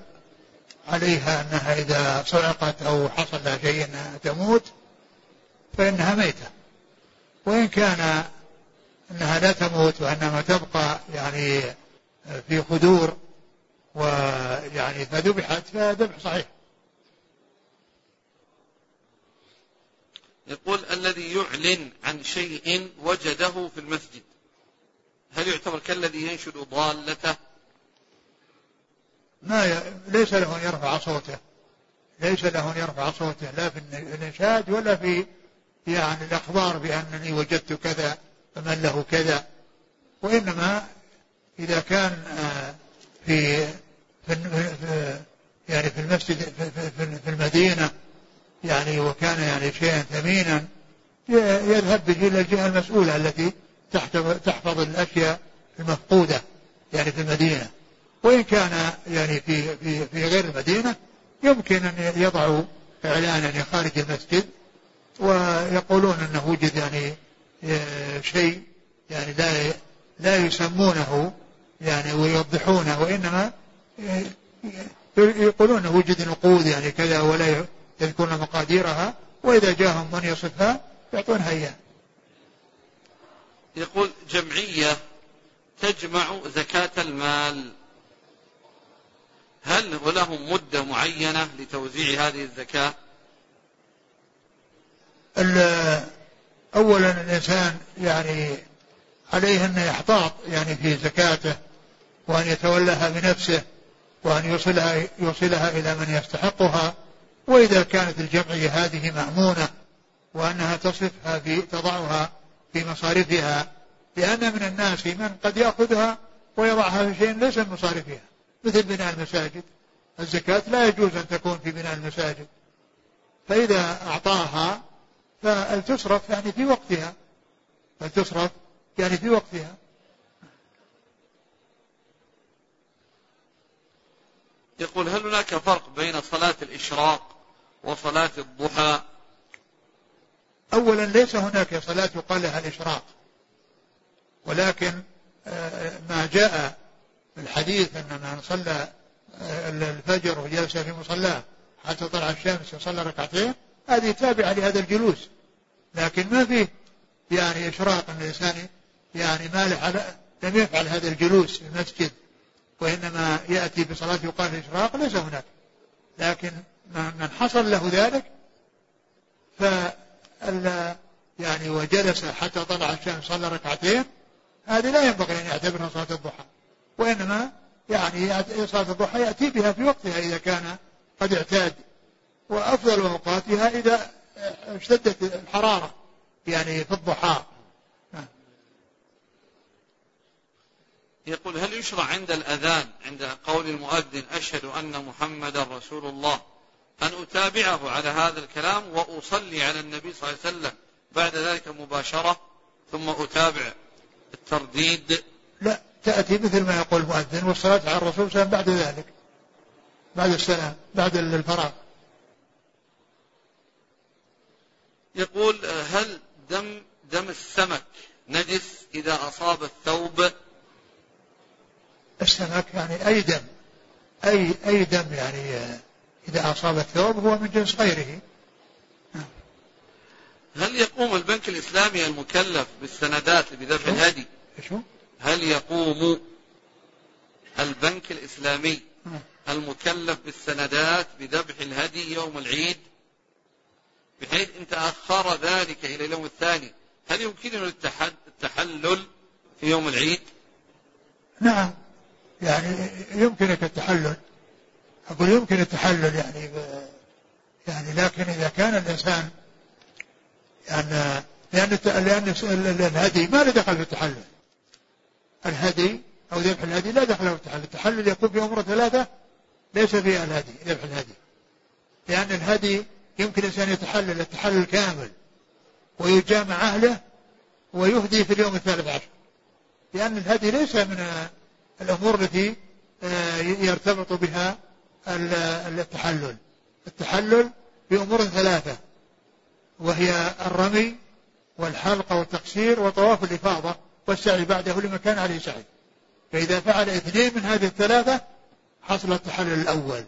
Speaker 2: عليها أنها إذا صعقت أو حصل لها شيء أنها تموت فإنها ميتة. وإن كان أنها لا تموت وأنما تبقى يعني في خدور ويعني فذبحت فذبح صحيح.
Speaker 1: يقول الذي يعلن عن شيء وجده في المسجد. هل يعتبر كالذي ينشد ضالته؟
Speaker 2: ما ي... ليس له أن يرفع صوته. ليس له أن يرفع صوته لا في الإنشاد ولا في يعني الأخبار بأنني وجدت كذا. فمن له كذا؟ وإنما إذا كان آه، في في يعني في المسجد في المدينة يعني وكان يعني شيئا ثمينا يذهب به إلى الجهة المسؤولة التي تحفظ الأشياء المفقودة يعني في المدينة. وإن كان يعني في في في غير المدينة يمكن أن يضعوا إعلانا خارج المسجد ويقولون أنه وجد يعني شيء يعني لا لا يسمونه يعني ويوضحونه وإنما آه، يقولون وجد نقود يعني كذا ولا يذكرون مقاديرها وإذا جاءهم من يصفها يعطونها إياه.
Speaker 1: يقول جمعية تجمع زكاة المال. هل ولهم مدة معينة لتوزيع هذه الزكاة؟
Speaker 2: أولا الإنسان يعني عليه أن يحتاط يعني في زكاته وأن يتولاها بنفسه وأن يوصلها يوصلها إلى من يستحقها. وإذا كانت الجمعية هذه مأمونة وأنها تصرفها في تضعها في مصارفها لأن من الناس من قد يأخذها ويضعها في شيء ليس من مصارفها مثل بناء المساجد. الزكاة لا يجوز أن تكون في بناء المساجد. فإذا أعطاها فلتصرف يعني في وقتها. فلتصرف يعني في وقتها.
Speaker 1: يقول هل هناك فرق بين صلاة الإشراق وصلاة الضحى؟
Speaker 2: أولا ليس هناك صلاة يقال لها الإشراق ولكن آه، ما جاء في الحديث أن من صلى آه، الفجر وجلس في مصلاه حتى طلع الشمس وصلى ركعتين هذه تابعة لهذا الجلوس. لكن ما فيه يعني إشراق أن الإنسان يعني ما على لم يفعل هذا الجلوس في المسجد وإنما يأتي بصلاة يقال الإشراق ليس هناك. لكن من حصل له ذلك ف يعني وجلس حتى طلع الشمس صلى ركعتين هذه لا ينبغي أن يعتبرها صلاة الضحى. وإنما يعني صلاة الضحى يأتي بها في وقتها إذا كان قد اعتاد وأفضل أوقاتها إذا اشتدت الحرارة يعني في الضحى.
Speaker 1: يقول هل يشرع عند الأذان عند قول المؤذن أشهد أن محمدا رسول الله أن أتابعه على هذا الكلام وأصلي على النبي صلى الله عليه وسلم بعد ذلك مباشرة ثم أتابع الترديد؟
Speaker 2: لا تأتي مثل ما يقول المؤذن والصلاة على الرسول صلى الله عليه وسلم بعد ذلك بعد السلام بعد الفراغ.
Speaker 1: يقول هل دم دم السمك نجس إذا أصاب الثوب؟
Speaker 2: السمك يعني أي دم أي أي دم يعني إذا أصاب الثوب هو من جنس غيره.
Speaker 1: هل يقوم البنك الإسلامي المكلف بالسندات بذبح الهدي
Speaker 2: شو؟
Speaker 1: هل يقوم البنك الإسلامي المكلف بالسندات بذبح الهدي يوم العيد؟ بحيث إن تأخر ذلك إلى اليوم الثاني هل يمكنه التحلل في يوم العيد؟
Speaker 2: نعم. يعني يمكنك التحلل. أقول يمكن التحلل يعني يعني لكن إذا كان الإنسان يعني لأن لأن الهدي ما له دخل في التحلل. الهدي أو ذبح الهدي لا دخل في التحلل. التحلل يكون في أمور ثلاثة ليس فيها الهدي ذبح الهدي. لأن الهدي يمكن الإنسان يتحلل التحلل كامل ويجامع أهله ويهدي في اليوم الثالث عشر. لأن الهدي ليس من الأمور التي آه، يرتبط بها التحلل. التحلل بأمور ثلاثة وهي الرمي والحلقة والتقصير وطواف الإفاضة والسعي بعده لمن كان عليه سعي. فإذا فعل اثنين من هذه الثلاثة حصل التحلل الأول.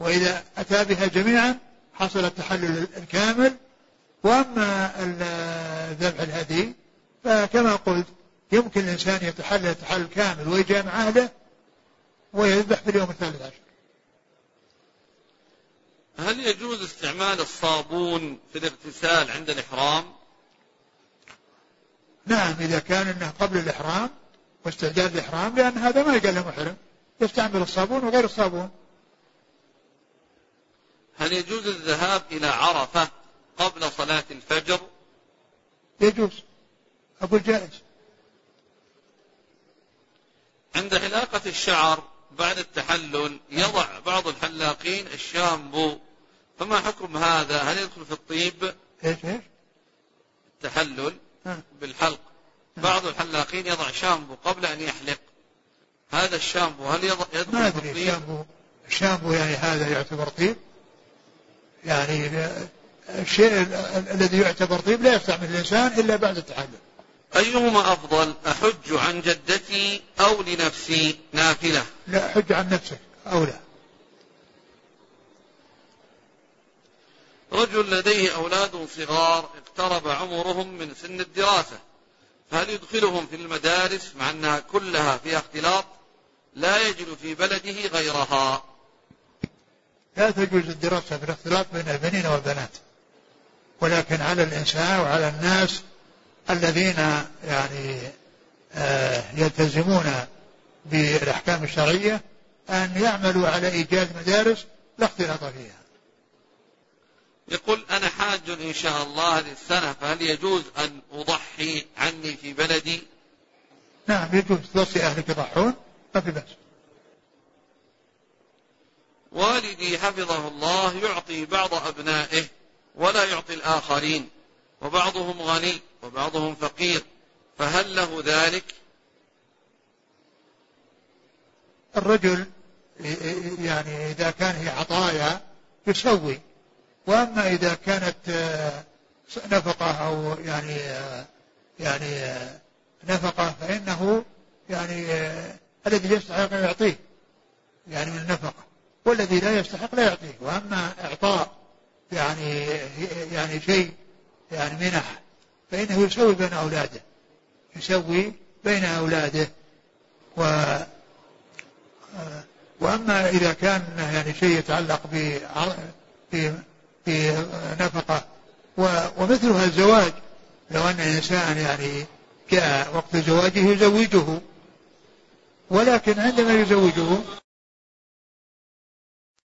Speaker 2: وإذا أتى بها جميعا حصل التحلل الكامل وأما ذبح الهدي فكما قلت يمكن الإنسان يتحلل التحلل كامل ويجامع أهله ويذبح في اليوم الثالث عشر.
Speaker 1: هل يجوز استعمال الصابون في الاغتسال عند الإحرام؟
Speaker 2: نعم إذا كان أنه قبل الإحرام واستعداد الإحرام لأن هذا ما يقال له محرم. يستعمل الصابون وغير الصابون.
Speaker 1: هل يجوز الذهاب إلى عرفة قبل صلاة الفجر؟
Speaker 2: يجوز. أقول جائز.
Speaker 1: عند حلاقة الشعر بعد التحلل يضع بعض الحلاقين الشامبو فما حكم هذا؟ هل يدخل في الطيب؟
Speaker 2: إيش إيش؟
Speaker 1: التحلل بالحلق. بعض الحلاقين يضع شامبو قبل أن يحلق. هذا الشامبو هل يدخل
Speaker 2: ما أدري الشامبو الشامبو يعني هذا يعتبر طيب؟ يعني الشيء الذي يعتبر طيب لا يستعمل الإنسان إلا بعد التحلل
Speaker 1: أيهما أفضل أحج عن جدتي أو لنفسي نافلة؟
Speaker 2: لا حج عن نفسك أولى
Speaker 1: رجل لديه أولاد صغار اقترب عمرهم من سن الدراسة فهل يدخلهم في المدارس مع أنها كلها فيها اختلاط؟ لا يجد في بلده غيرها.
Speaker 2: لا تجوز الدراسة في الاختلاط بين البنين والبنات. ولكن على الإنسان وعلى الناس الذين يعني آه، يلتزمون بالأحكام الشرعية أن يعملوا على إيجاد مدارس لا اختلاط فيها.
Speaker 1: يقول أنا حاج إن شاء الله هذه السنة فهل يجوز أن أضحي عني في بلدي؟
Speaker 2: نعم يجوز. توصي أهلك يضحون ما في بأس.
Speaker 1: والدي حفظه الله يعطي بعض أبنائه ولا يعطي الآخرين وبعضهم غني وبعضهم فقير فهل له ذلك؟
Speaker 2: الرجل يعني إذا كان هي عطايا يسوي وأما إذا كانت نفقة أو يعني يعني نفقة فإنه يعني الذي يستحق يعطيه يعني من النفقة. والذي لا يستحق لا يعطيه. وأما إعطاء يعني يعني شيء يعني منح فإنه يسوي بين أولاده يسوي بين أولاده. و وأما إذا كان يعني شيء يتعلق بنفقة ومثلها الزواج لو أن الإنسان يعني جاء وقت زواجه يزوجه ولكن عندما يزوجه